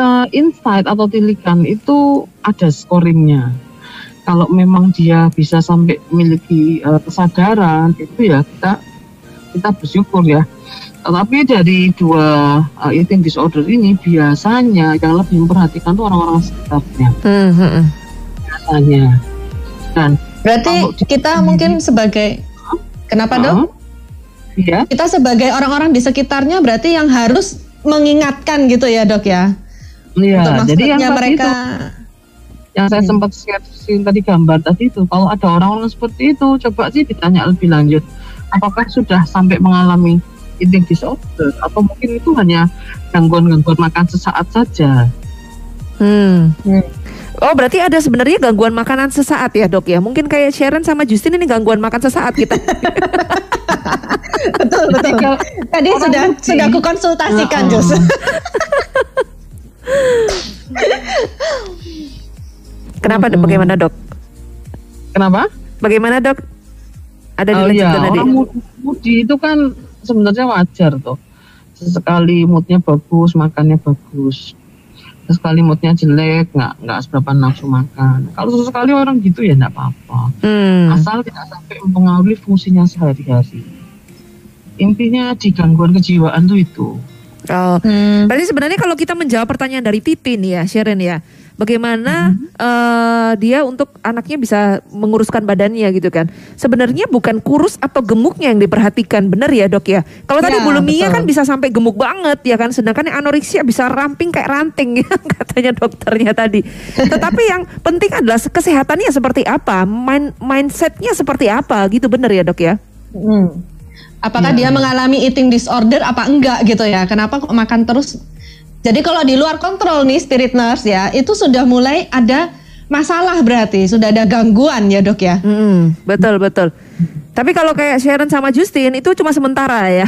Speaker 3: eh, insight atau tilikan itu ada scoringnya. Kalau memang dia bisa sampai memiliki eh, kesadaran itu ya kita kita bersyukur ya. Tetapi dari dua eh, eating disorder ini biasanya yang lebih memperhatikan tuh orang-orang sekitarnya.
Speaker 2: Hmm, hmm,
Speaker 3: biasanya. Dan
Speaker 1: Berarti
Speaker 3: Kalau di-
Speaker 1: kita mungkin sebagai kenapa dok?
Speaker 3: eh, iya.
Speaker 1: Kita sebagai orang-orang di sekitarnya berarti yang harus mengingatkan gitu ya dok ya?
Speaker 3: Iya jadi yang
Speaker 1: mereka
Speaker 3: itu yang saya
Speaker 1: Hmm.
Speaker 3: sempat share screen tadi gambar tadi itu kalau ada orang-orang seperti itu coba sih ditanya lebih lanjut apakah sudah sampai mengalami eating disorder atau mungkin itu hanya gangguan-gangguan makan sesaat saja
Speaker 2: Hmm.
Speaker 1: Hmm.
Speaker 2: Oh berarti ada sebenarnya gangguan makanan sesaat ya dok ya? Mungkin kayak Sharon sama Justin ini gangguan makan sesaat kita.
Speaker 1: betul betul. Tadi sudah sudah aku konsultasikan
Speaker 3: Heeh.
Speaker 1: Jus.
Speaker 2: Kenapa?
Speaker 3: Mm-mm.
Speaker 2: Bagaimana dok?
Speaker 3: kenapa
Speaker 2: Bagaimana dok? Ada
Speaker 3: oh iya
Speaker 2: tadi?
Speaker 3: orang mood- moody itu kan sebenarnya wajar tuh sesekali moodnya bagus makannya bagus sesekali moodnya jelek nggak nggak seberapa nafsu makan kalau sesekali orang gitu ya nggak apa-apa
Speaker 2: Hmm.
Speaker 3: asal tidak sampai mempengaruhi fungsinya sehari-hari. Intinya di gangguan kejiwaan tuh itu.
Speaker 2: Oh.
Speaker 1: Hmm.
Speaker 2: Berarti sebenarnya kalau kita menjawab pertanyaan dari Titin ya, Sharon ya, bagaimana eh, dia untuk anaknya bisa menguruskan badannya gitu kan? Sebenarnya bukan kurus atau gemuknya yang diperhatikan, benar ya dok ya? Kalau tadi
Speaker 1: Ya,
Speaker 2: bulimia
Speaker 1: betul.
Speaker 2: kan bisa sampai gemuk banget ya kan, sedangkan yang anoreksia bisa ramping kayak ranting ya katanya dokternya tadi. Tetapi yang penting adalah kesehatannya seperti apa, mind mindsetnya seperti apa gitu, benar ya dok ya?
Speaker 1: Hmm. Apakah dia mengalami eating disorder apa enggak gitu ya? Kenapa kok makan terus? Jadi kalau di luar kontrol nih spirit nurse ya, itu sudah mulai ada masalah berarti, sudah ada gangguan ya dok ya?
Speaker 2: Mm, betul betul. Tapi kalau kayak Sharon sama Justin itu cuma sementara ya.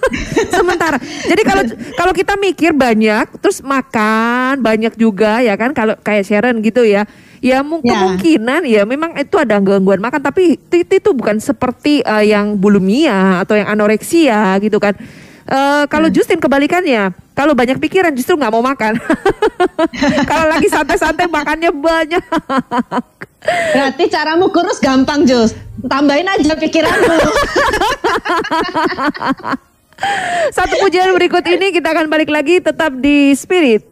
Speaker 2: sementara. Jadi kalau kalau kita mikir banyak terus makan banyak juga ya kan kalau kayak Sharon gitu ya. Ya mu-
Speaker 1: Ya.
Speaker 2: kemungkinan ya memang itu ada gangguan makan tapi itu, itu bukan seperti eh, yang bulimia atau yang anoreksia gitu kan. Eh, kalau Justin kebalikannya, kalau banyak pikiran justru nggak mau makan. kalau lagi santai-santai makannya banyak.
Speaker 1: Berarti caramu kurus gampang Jus, tambahin aja pikiranmu.
Speaker 2: Satu pujian berikut ini kita akan balik lagi tetap di Spirit.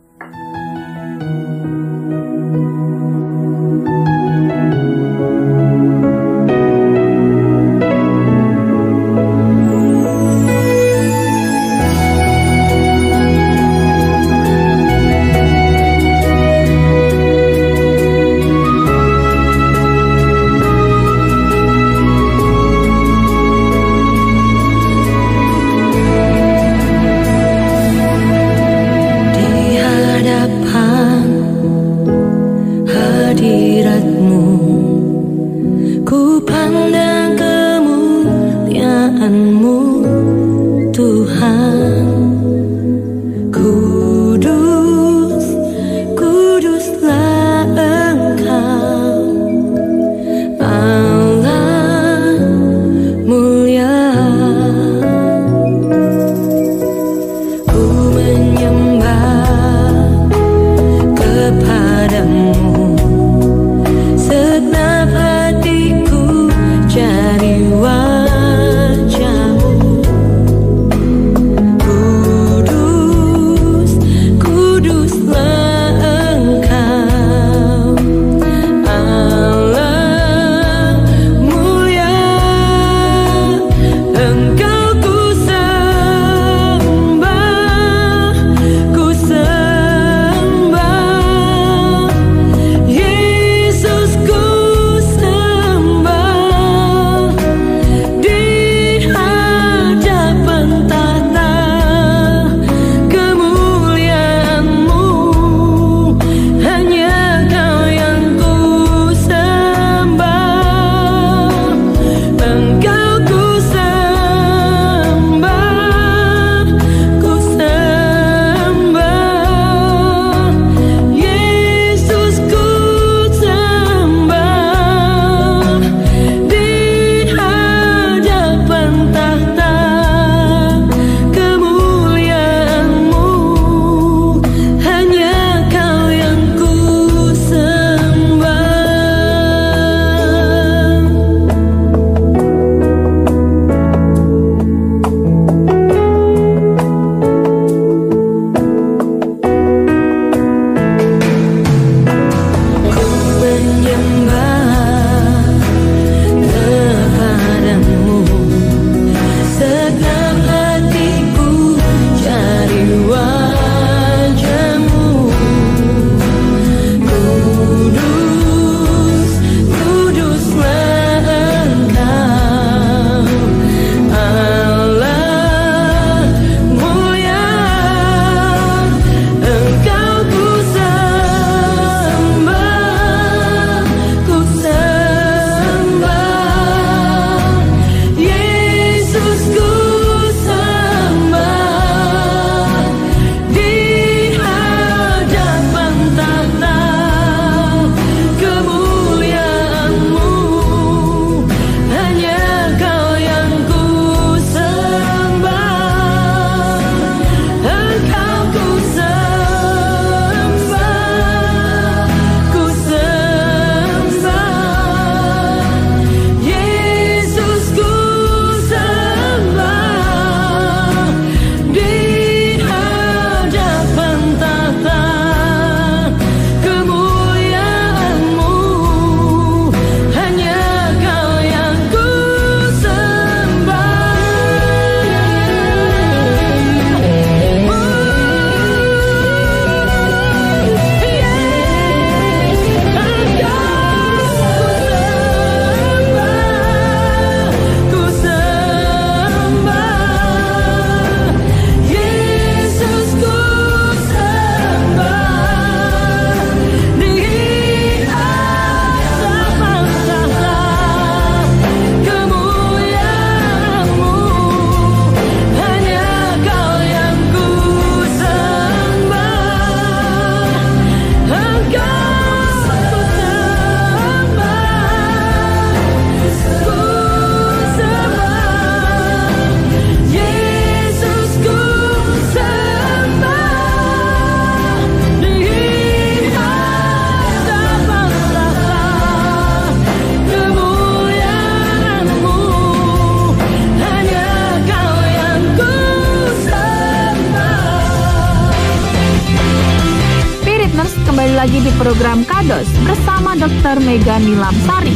Speaker 5: Dr. Mega Nilamsari.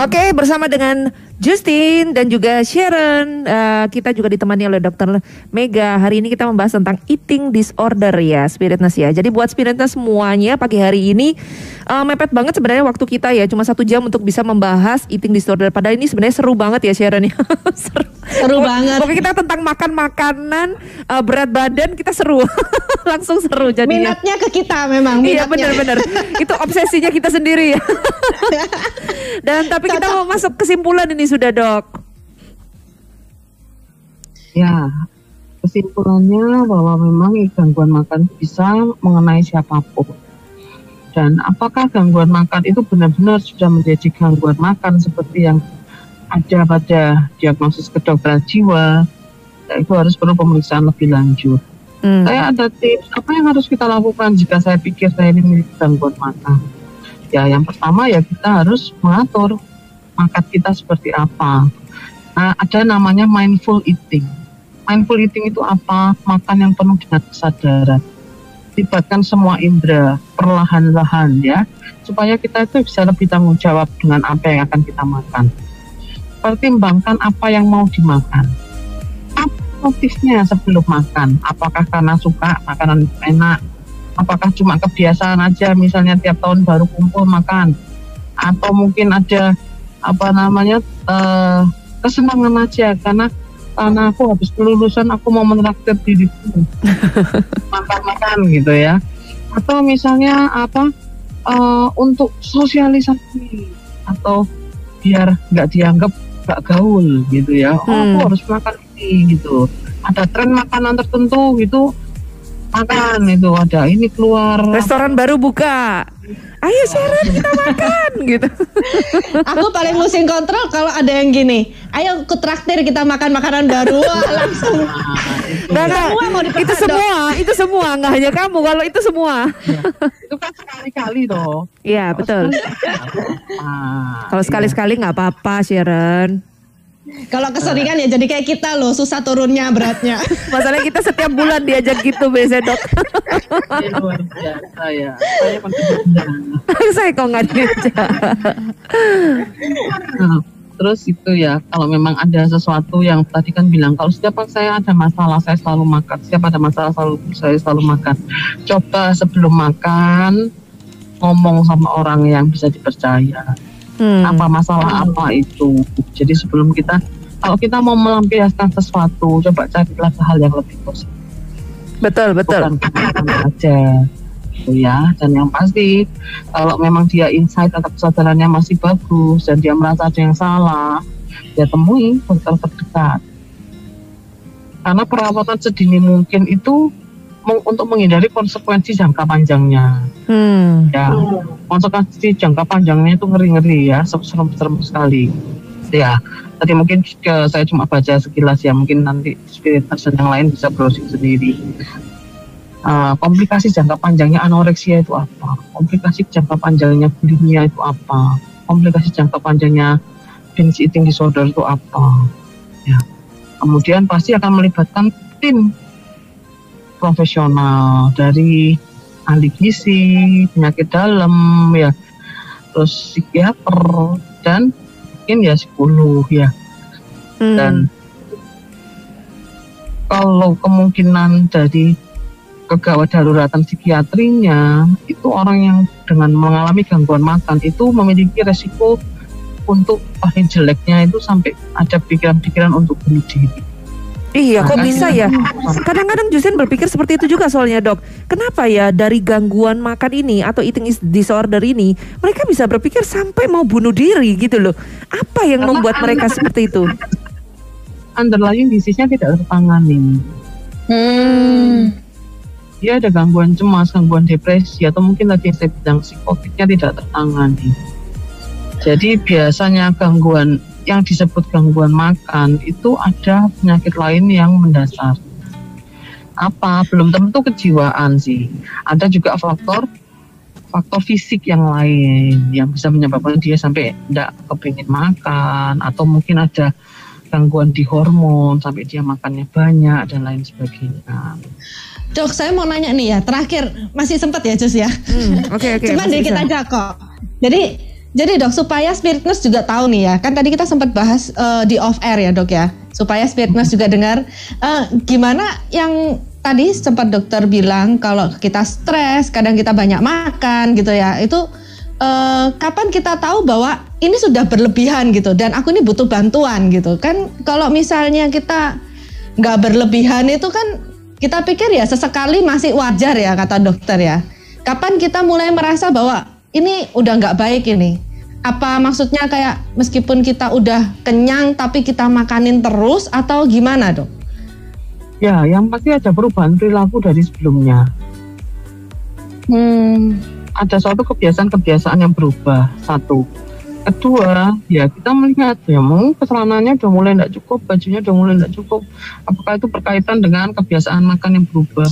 Speaker 2: Oke, bersama dengan Justin dan juga Sharon, eh, kita juga ditemani oleh Dokter Mega. Hari ini kita membahas tentang eating disorder ya, spiritness ya. Jadi buat spiritness semuanya pagi hari ini eh, mepet banget sebenarnya waktu kita ya, cuma satu jam untuk bisa membahas eating disorder. Padahal ini sebenarnya seru banget ya Sharon ya. seru.
Speaker 1: Seru banget.
Speaker 2: Pokoknya kita tentang makan makanan, eh, berat badan kita seru, langsung seru jadinya.
Speaker 1: Minatnya ke kita memang.
Speaker 2: Iya
Speaker 1: minatnya.
Speaker 2: benar-benar. Itu obsesinya kita sendiri ya. Dan tapi kita mau masuk kesimpulan ini sudah dok.
Speaker 3: Ya, kesimpulannya bahwa memang gangguan makan bisa mengenai siapa pun. Dan apakah gangguan makan itu benar-benar sudah menjadi gangguan makan seperti yang ada pada diagnosis kedokteran jiwa? Ya, itu harus perlu pemeriksaan lebih lanjut.
Speaker 2: Hmm.
Speaker 3: Saya ada tips apa yang harus kita lakukan jika saya pikir saya ini memiliki gangguan makan. Ya, yang pertama ya kita harus mengatur makan kita seperti apa. Nah, ada namanya mindful eating. Mindful eating itu apa? Makan yang penuh dengan kesadaran. Libatkan semua indera perlahan-lahan ya, supaya kita itu bisa lebih tanggung jawab dengan apa yang akan kita makan. Pertimbangkan apa yang mau dimakan. Apa motifnya sebelum makan? Apakah karena suka makanan enak? Apakah cuma kebiasaan aja, misalnya tiap tahun baru kumpul makan? Atau mungkin ada apa namanya eh, kesenangan aja karena karena aku habis kelulusan aku mau menraktir diriku makan-makan gitu ya. Atau misalnya apa eh, untuk sosialisasi atau biar nggak dianggap nggak gaul gitu ya. Oh aku
Speaker 2: Hmm.
Speaker 3: harus makan ini gitu. Ada tren makanan tertentu gitu makan itu ada ini keluar.
Speaker 2: Restoran baru buka. Ayo Sharon kita makan gitu.
Speaker 1: Aku paling pusing kontrol kalau ada yang gini. Ayo ke traktir kita makan makanan baru. Langsung.
Speaker 2: Nah, nah,
Speaker 1: Semua mau
Speaker 2: itu semua, itu semua nggak hanya kamu kalau itu semua.
Speaker 3: itu kan sekali-kali toh
Speaker 2: Iya betul.
Speaker 3: Ah,
Speaker 2: Kalau sekali-sekali nggak apa-apa Sharon.
Speaker 1: Kalau keseringan ya jadi kayak kita loh, susah turunnya beratnya.
Speaker 2: Masalahnya kita setiap bulan diajak gitu biasanya dok.
Speaker 3: Iya, luar biasa ya saya mendengar
Speaker 2: Saya kok nggak diajak.
Speaker 3: Terus itu ya kalau memang ada sesuatu yang tadi kan bilang kalau setiap saya ada masalah saya selalu makan setiap ada masalah selalu saya selalu makan coba sebelum makan ngomong sama orang yang bisa dipercaya
Speaker 2: Hmm.
Speaker 3: apa masalah apa itu jadi sebelum kita kalau kita mau melampiaskan sesuatu coba carilah hal yang lebih positif
Speaker 2: Betul betul.
Speaker 3: bukan aja gitu ya dan yang pasti kalau memang dia insight atau kesadarannya masih bagus dan dia merasa ada yang salah ya temui dokter terdekat karena perawatan sedini mungkin itu untuk menghindari konsekuensi jangka panjangnya.
Speaker 2: Hmm.
Speaker 3: ya konsekuensi jangka panjangnya itu ngeri-ngeri ya serem-serem sekali. Ya tadi mungkin ke, saya cuma baca sekilas ya mungkin nanti spirit person yang lain bisa browsing sendiri. Uh, komplikasi jangka panjangnya anoreksia itu apa? Komplikasi jangka panjangnya bulimia itu apa? Komplikasi jangka panjangnya binge eating disorder itu apa? Ya kemudian pasti akan melibatkan tim profesional dari ahli gizi, penyakit dalam, ya, terus psikiater dan mungkin ya psikolog ya.
Speaker 2: Hmm.
Speaker 3: Dan kalau kemungkinan dari kegawat daruratan psikiatrinya itu orang yang dengan mengalami gangguan makan itu memiliki resiko untuk paling jeleknya itu sampai ada pikiran-pikiran untuk bunuh diri.
Speaker 2: Iya, kok bisa ya? Kadang-kadang Justin berpikir seperti itu juga soalnya dok. Kenapa ya dari gangguan makan ini atau eating is- disorder ini mereka bisa berpikir sampai mau bunuh diri gitu loh? Apa yang
Speaker 3: Karena
Speaker 2: membuat mereka seperti itu?
Speaker 3: Underlying disease-nya tidak tertangani.
Speaker 1: Hmm.
Speaker 3: dia ada gangguan cemas, gangguan depresi, atau mungkin tadi yang saya bilang psikotiknya tidak tertangani. Jadi biasanya gangguan yang disebut gangguan makan itu ada penyakit lain yang mendasar. Apa? Belum tentu kejiwaan sih. Ada juga faktor faktor fisik yang lain yang bisa menyebabkan dia sampai tidak kepingin makan atau mungkin ada gangguan di hormon sampai dia makannya banyak dan lain sebagainya.
Speaker 1: Dok, saya mau nanya nih ya, terakhir masih sempat ya Jus ya.
Speaker 2: Hmm, Oke oke.
Speaker 1: Cuma
Speaker 2: masih
Speaker 1: dikit
Speaker 2: bisa.
Speaker 1: aja kok. Jadi jadi dok supaya spirit nurse juga tahu nih ya, kan tadi kita sempat bahas eh, di off air ya dok ya, supaya spirit nurse juga dengar eh, gimana yang tadi sempat dokter bilang kalau kita stres, kadang kita banyak makan gitu ya, itu eh, kapan kita tahu bahwa ini sudah berlebihan gitu dan aku ini butuh bantuan gitu kan? Kalau misalnya kita nggak berlebihan itu kan kita pikir ya sesekali masih wajar ya kata dokter ya. Kapan kita mulai merasa bahwa ini udah nggak baik ini? Apa maksudnya kayak meskipun kita udah kenyang tapi kita makanin terus atau gimana dok?
Speaker 3: Ya, yang pasti ada perubahan perilaku dari sebelumnya.
Speaker 1: Hmm.
Speaker 3: Ada suatu kebiasaan-kebiasaan yang berubah. Satu. Kedua, ya kita melihat ya mungkin keselanannya udah mulai tidak cukup, bajunya udah mulai tidak cukup. Apakah itu berkaitan dengan kebiasaan makan yang berubah?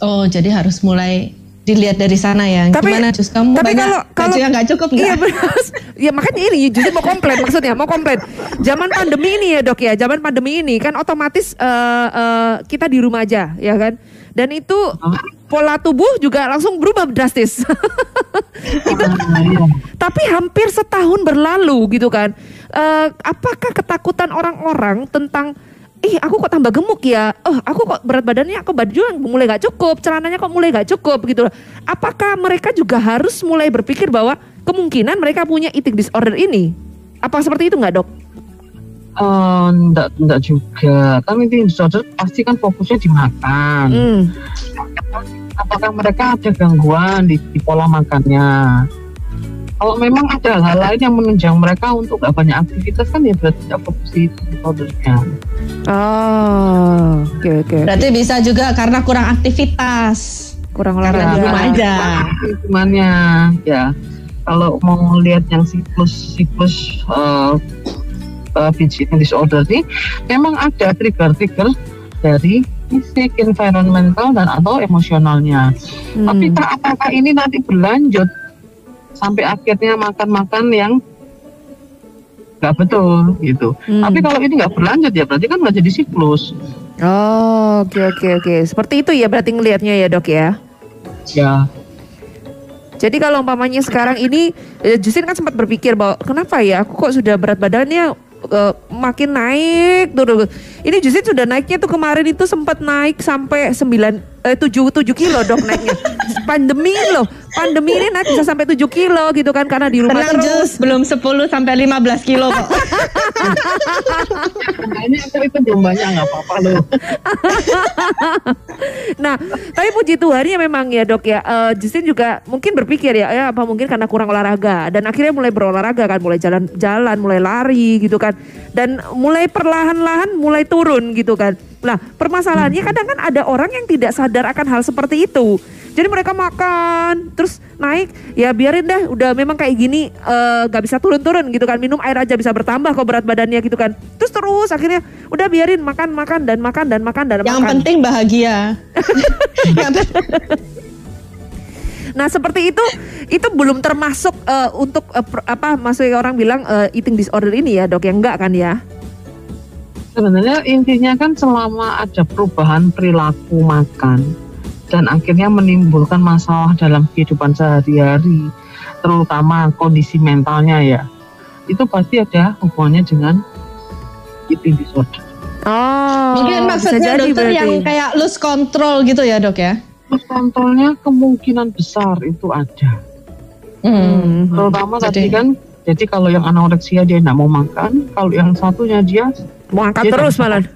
Speaker 1: Oh jadi harus mulai dilihat dari sana ya.
Speaker 2: Tapi-
Speaker 1: gimana Jus kamu
Speaker 2: tapi
Speaker 1: banyak
Speaker 2: kalau- kalau-
Speaker 1: baju yang nggak cukup
Speaker 2: Iya
Speaker 1: nggak?
Speaker 2: benar. ya makanya ini jadi mau komplain maksudnya mau komplain. Zaman pandemi ini ya dok ya, zaman pandemi ini kan otomatis eh, eh, kita di rumah aja ya kan. Dan itu pola tubuh juga langsung berubah drastis.
Speaker 3: Ah, iya.
Speaker 2: Tapi hampir setahun berlalu gitu kan. Eh, apakah ketakutan orang-orang tentang Ih aku kok tambah gemuk ya Oh aku kok berat badannya kok baju yang mulai gak cukup Celananya kok mulai gak cukup gitu loh Apakah mereka juga harus mulai berpikir bahwa Kemungkinan mereka punya eating disorder ini Apa seperti itu nggak dok?
Speaker 3: Eh, enggak, enggak juga. Kan ini disorder pasti kan fokusnya di makan.
Speaker 2: Hmm.
Speaker 3: apakah mereka ada gangguan di, di pola makannya. Kalau memang ada hal lain yang menunjang mereka untuk gak banyak aktivitas kan ya berarti tidak fokus di disordernya.
Speaker 2: Oh oke oke
Speaker 1: Berarti bisa juga karena kurang aktivitas.
Speaker 2: Kurang
Speaker 1: Karena di
Speaker 2: olahraga
Speaker 1: rumah aja.
Speaker 3: Lingkungannya ya. Kalau mau lihat yang siklus siklus uh, uh, disorder ini, memang ada trigger-trigger dari fisik, environmental dan atau emosionalnya.
Speaker 2: Hmm.
Speaker 3: Tapi apakah ini nanti berlanjut sampai akhirnya makan-makan yang nggak betul gitu.
Speaker 2: Hmm.
Speaker 3: Tapi kalau ini nggak berlanjut ya berarti kan nggak jadi siklus.
Speaker 2: Oh oke oke oke Seperti itu ya berarti ngelihatnya ya dok ya
Speaker 3: Ya,
Speaker 2: Jadi kalau umpamanya sekarang ini eh, Justin kan sempat berpikir bahwa kenapa ya aku kok sudah berat badannya eh, makin naik tuh. Ini Justin sudah naiknya tuh kemarin itu sempat naik sampai 9 eh 7 7 kilo dok naiknya. Pandemi loh. Pandemi ini naik bisa sampai 7 kilo gitu kan karena di rumah
Speaker 1: Tenang
Speaker 2: terus.
Speaker 1: Jus, belum 10 sampai 15 kilo kok.
Speaker 3: makanya aku itu belum banyak nggak apa-apa loh.
Speaker 2: Nah, tapi puji Tuhan ya memang ya dok ya. eh, Justin juga mungkin berpikir ya, ya apa mungkin karena kurang olahraga dan akhirnya mulai berolahraga kan, mulai jalan-jalan, mulai lari gitu kan, dan mulai perlahan-lahan mulai turun gitu kan. Nah, permasalahannya kadang kan ada orang yang tidak sadar akan hal seperti itu. Jadi mereka makan terus naik ya biarin deh udah memang kayak gini eh, nggak bisa turun-turun gitu kan minum air aja bisa bertambah kok berat badannya gitu kan terus terus akhirnya udah biarin makan makan dan makan dan makan dan
Speaker 1: Yang
Speaker 2: makan
Speaker 1: penting bahagia. Yang penting-
Speaker 2: Nah seperti itu itu belum termasuk eh, untuk eh, per- apa maksudnya orang bilang eh, eating disorder ini ya dok yang enggak kan ya?
Speaker 3: Sebenarnya intinya kan selama ada perubahan perilaku makan dan akhirnya menimbulkan masalah dalam kehidupan sehari-hari, terutama kondisi mentalnya ya, itu pasti ada hubungannya dengan eating disorder.
Speaker 2: Oh
Speaker 1: Mungkin maksudnya
Speaker 2: jadi
Speaker 1: dokter
Speaker 2: berarti.
Speaker 1: yang kayak lose control gitu ya dok ya?
Speaker 3: Terus kontrolnya kemungkinan besar itu ada.
Speaker 2: Hmm.
Speaker 3: Terutama tadi
Speaker 1: Jadi-
Speaker 3: kan, jadi kalau yang anoreksia dia tidak mau makan, kalau yang satunya dia,
Speaker 2: Mau angkat terus malah.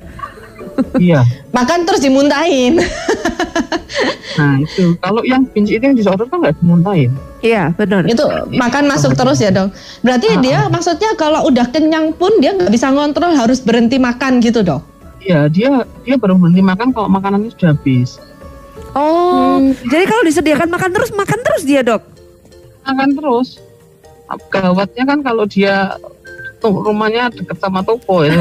Speaker 3: Iya.
Speaker 1: Makan terus dimuntahin.
Speaker 3: Nah itu, kalau yang binge eating disorder kan nggak dimuntahin.
Speaker 2: Iya benar.
Speaker 1: itu makan masuk terus ya dok. Berarti
Speaker 3: Ah,
Speaker 1: dia maksudnya kalau udah kenyang pun dia nggak bisa ngontrol harus berhenti makan gitu dok.
Speaker 3: Iya, dia dia baru berhenti makan kalau makanannya sudah habis.
Speaker 2: Oh jadi kalau disediakan makan terus makan terus dia dok.
Speaker 3: makan terus. Gawatnya kan kalau dia tuh rumahnya deket sama toko itu.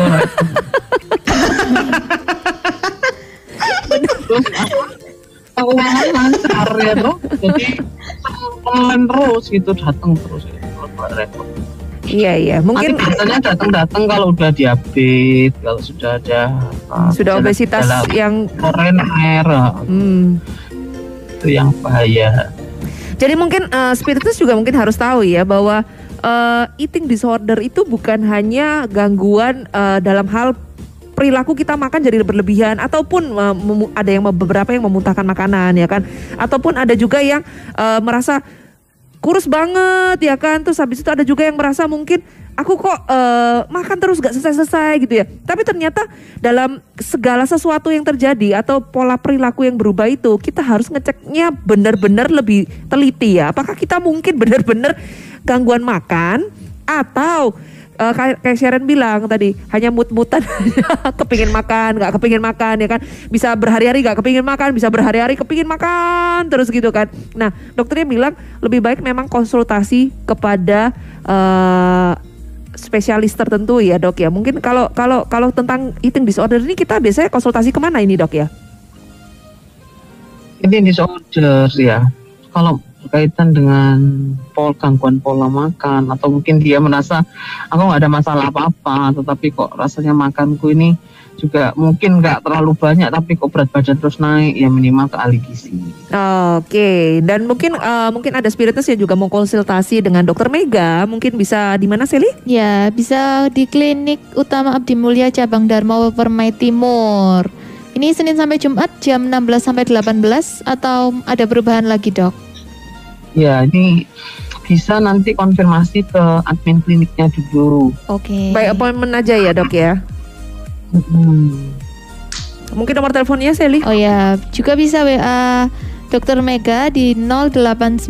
Speaker 3: terus apa? Keuangan lancar ya tuh. Jadi online terus gitu datang terus. Repot.
Speaker 2: Iya iya, mungkin
Speaker 3: Nanti biasanya datang-datang kalau udah diabetes, kalau sudah ada uh,
Speaker 2: sudah obesitas
Speaker 3: gejala
Speaker 2: yang
Speaker 3: koroner, uh,
Speaker 2: hmm.
Speaker 3: itu yang bahaya.
Speaker 2: Jadi mungkin eh, spiritus juga mungkin harus tahu ya bahwa eh, eating disorder itu bukan hanya gangguan eh, dalam hal perilaku kita makan jadi berlebihan ataupun memu- ada yang beberapa yang memuntahkan makanan ya kan? Ataupun ada juga yang eh, merasa kurus banget ya kan? Terus habis itu ada juga yang merasa mungkin aku kok eh, makan terus gak selesai-selesai gitu ya. Tapi ternyata dalam segala sesuatu yang terjadi atau pola perilaku yang berubah itu kita harus ngeceknya benar-benar lebih teliti ya. Apakah kita mungkin benar-benar gangguan makan atau eh, kayak Sharon bilang tadi hanya mut-mutan kepingin makan nggak kepingin makan ya kan? Bisa berhari-hari nggak kepingin makan bisa berhari-hari kepingin makan terus gitu kan. Nah dokternya bilang lebih baik memang konsultasi kepada eh, spesialis tertentu ya dok ya. Mungkin kalau kalau kalau tentang eating disorder ini kita biasanya konsultasi ke mana ini dok ya?
Speaker 3: Ini disorder ya. Kalau berkaitan dengan pol gangguan pola makan atau mungkin dia merasa aku nggak ada masalah apa-apa, tetapi kok rasanya makanku ini juga mungkin nggak terlalu banyak, tapi kok berat badan terus naik, ya minimal ke ahli gizi.
Speaker 2: Oke, dan mungkin eh, mungkin ada spiritus yang juga mau konsultasi dengan dokter Mega, mungkin bisa di mana Seli?
Speaker 4: Ya, bisa di klinik utama Abdi Mulia cabang Dharma Permai Timur. Ini Senin sampai Jumat jam 16 sampai 18 atau ada perubahan lagi, Dok?
Speaker 3: Ya, ini bisa nanti konfirmasi ke admin kliniknya dulu.
Speaker 4: Oke.
Speaker 2: By appointment aja ya dok ya.
Speaker 3: Hmm.
Speaker 2: Mungkin nomor teleponnya Seli?
Speaker 4: Oh ya, juga bisa WA Dokter Mega di 0896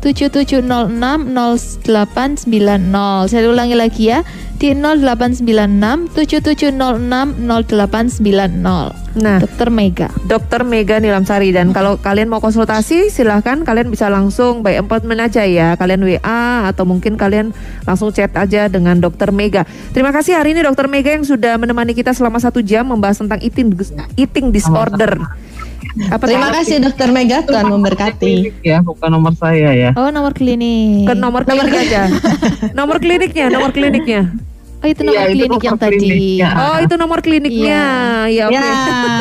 Speaker 4: 7706 0890. Saya ulangi lagi ya, di 0896 7706 0890.
Speaker 2: Nah,
Speaker 4: Dokter Mega.
Speaker 2: Dokter Mega Nilamsari dan kalau kalian mau konsultasi silahkan kalian bisa langsung by appointment aja ya kalian WA atau mungkin kalian langsung chat aja dengan Dokter Mega. Terima kasih hari ini Dokter Mega yang sudah menemani kita selama satu jam membahas tentang eating eating disorder. Apa
Speaker 1: Terima kasih Dokter Mega, Tuhan memberkati.
Speaker 3: Ya, bukan nomor saya ya.
Speaker 4: Oh, nomor klinik.
Speaker 2: Ke nomor klinik aja. nomor kliniknya, nomor kliniknya.
Speaker 4: Oh, itu nomor
Speaker 3: Iya, itu
Speaker 4: klinik
Speaker 3: nomor
Speaker 4: yang tadi.
Speaker 3: kliniknya.
Speaker 2: Oh, itu nomor kliniknya. Ya, oke.
Speaker 1: Ya,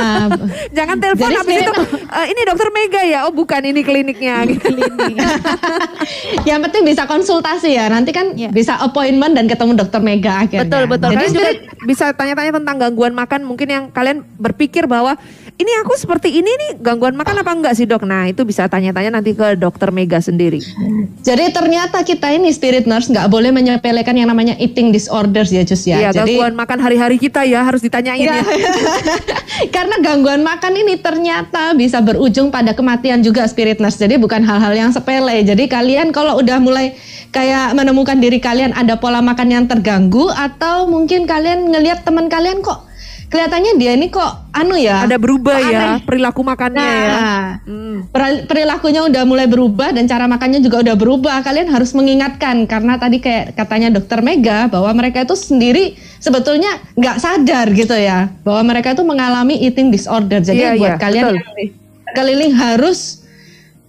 Speaker 2: Jangan telepon habis itu. "Eh, ini dokter Mega ya. Oh, bukan ini kliniknya.
Speaker 1: yang penting bisa konsultasi ya. Nanti kan
Speaker 4: Ya.
Speaker 1: bisa appointment dan ketemu Dokter Mega akhirnya.
Speaker 2: Betul betul.
Speaker 1: Jadi
Speaker 2: Kalian juga
Speaker 1: spirit-
Speaker 2: bisa tanya-tanya tentang gangguan makan. Mungkin yang kalian berpikir bahwa ini aku seperti ini nih gangguan makan apa enggak sih dok? Nah itu bisa tanya-tanya nanti ke dokter Mega sendiri.
Speaker 1: Jadi ternyata kita ini spirit nurse nggak boleh menyepelekan yang namanya eating disorders ya Jus ya.
Speaker 2: Iya
Speaker 1: Jadi
Speaker 2: gangguan makan hari-hari kita ya harus ditanyain
Speaker 1: Iya.
Speaker 2: ya.
Speaker 1: Karena gangguan makan ini ternyata bisa berujung pada kematian juga spirit nurse. Jadi bukan hal-hal yang sepele. Jadi kalian kalau udah mulai kayak menemukan diri kalian ada pola makan yang terganggu atau mungkin kalian ngelihat teman kalian kok kelihatannya dia ini kok anu ya.
Speaker 2: Ada berubah ya
Speaker 1: aneh.
Speaker 2: perilaku makannya ya.
Speaker 1: Nah,
Speaker 2: Hmm.
Speaker 1: peri- perilakunya udah mulai berubah dan cara makannya juga udah berubah. Kalian harus mengingatkan karena tadi kayak katanya dokter Mega bahwa mereka itu sendiri sebetulnya nggak sadar gitu ya bahwa mereka itu mengalami eating disorder. Jadi
Speaker 2: Iya,
Speaker 1: buat
Speaker 2: iya,
Speaker 1: kalian
Speaker 2: betul.
Speaker 1: keliling harus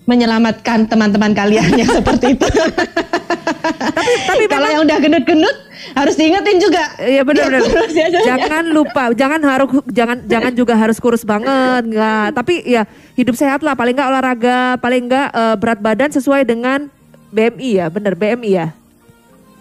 Speaker 1: menyelamatkan teman-teman kalian yang seperti itu.
Speaker 2: Tapi tapi
Speaker 1: Kalau yang udah gendut-gendut harus diingetin juga.
Speaker 2: Iya benar-benar.
Speaker 1: Ya, ya, ya.
Speaker 2: jangan lupa, jangan harus jangan jangan juga harus kurus banget, enggak. Tapi ya hidup sehat lah, paling enggak olahraga, paling enggak eh, berat badan sesuai dengan BMI ya, bener BMI ya.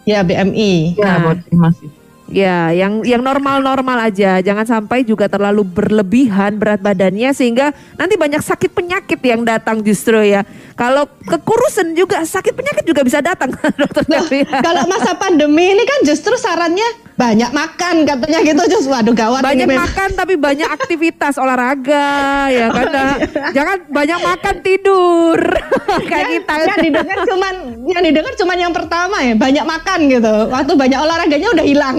Speaker 1: Ya BMI.
Speaker 3: Ya,
Speaker 2: Nah.
Speaker 3: body mass itu.
Speaker 2: Ya, yang yang normal-normal aja, jangan sampai juga terlalu berlebihan berat badannya sehingga nanti banyak sakit penyakit yang datang justru ya. Kalau kekurusan juga sakit penyakit juga bisa datang dokter
Speaker 1: Nah, kalau masa pandemi ini kan justru sarannya banyak makan katanya gitu Jus. Waduh gawat
Speaker 2: banyak
Speaker 1: ini
Speaker 2: makan tapi banyak aktivitas olahraga ya kan Nah, jangan banyak makan tidur kayak kita
Speaker 1: Yang didengar cuman yang didengar cuman yang pertama ya, banyak makan gitu. Waktu banyak olahraganya udah hilang.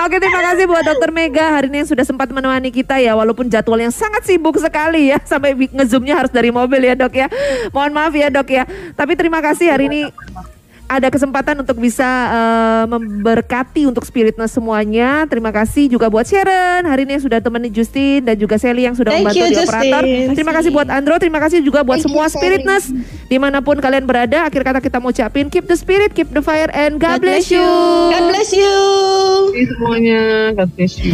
Speaker 2: Oke terima kasih buat dokter Mega hari ini yang sudah sempat menemani kita ya walaupun jadwal yang sangat sibuk sekali ya sampai ngezoomnya harus dari mobil ya dok ya mohon maaf ya dok ya tapi terima kasih hari ini ada kesempatan untuk bisa eh, memberkati untuk spiritness semuanya. Terima kasih juga buat Sharon hari ini yang sudah temenin Justin dan juga Sally yang sudah
Speaker 1: Thank
Speaker 2: membantu
Speaker 1: you,
Speaker 2: di operator.
Speaker 1: Justin.
Speaker 2: Terima kasih buat Andro, terima kasih juga buat
Speaker 1: Thank
Speaker 2: semua
Speaker 1: you, Sally.
Speaker 2: spiritness di mana pun kalian berada. Akhir kata kita mau ucapin keep the spirit, keep the fire, and God, bless you.
Speaker 1: God bless you.
Speaker 3: semuanya God bless you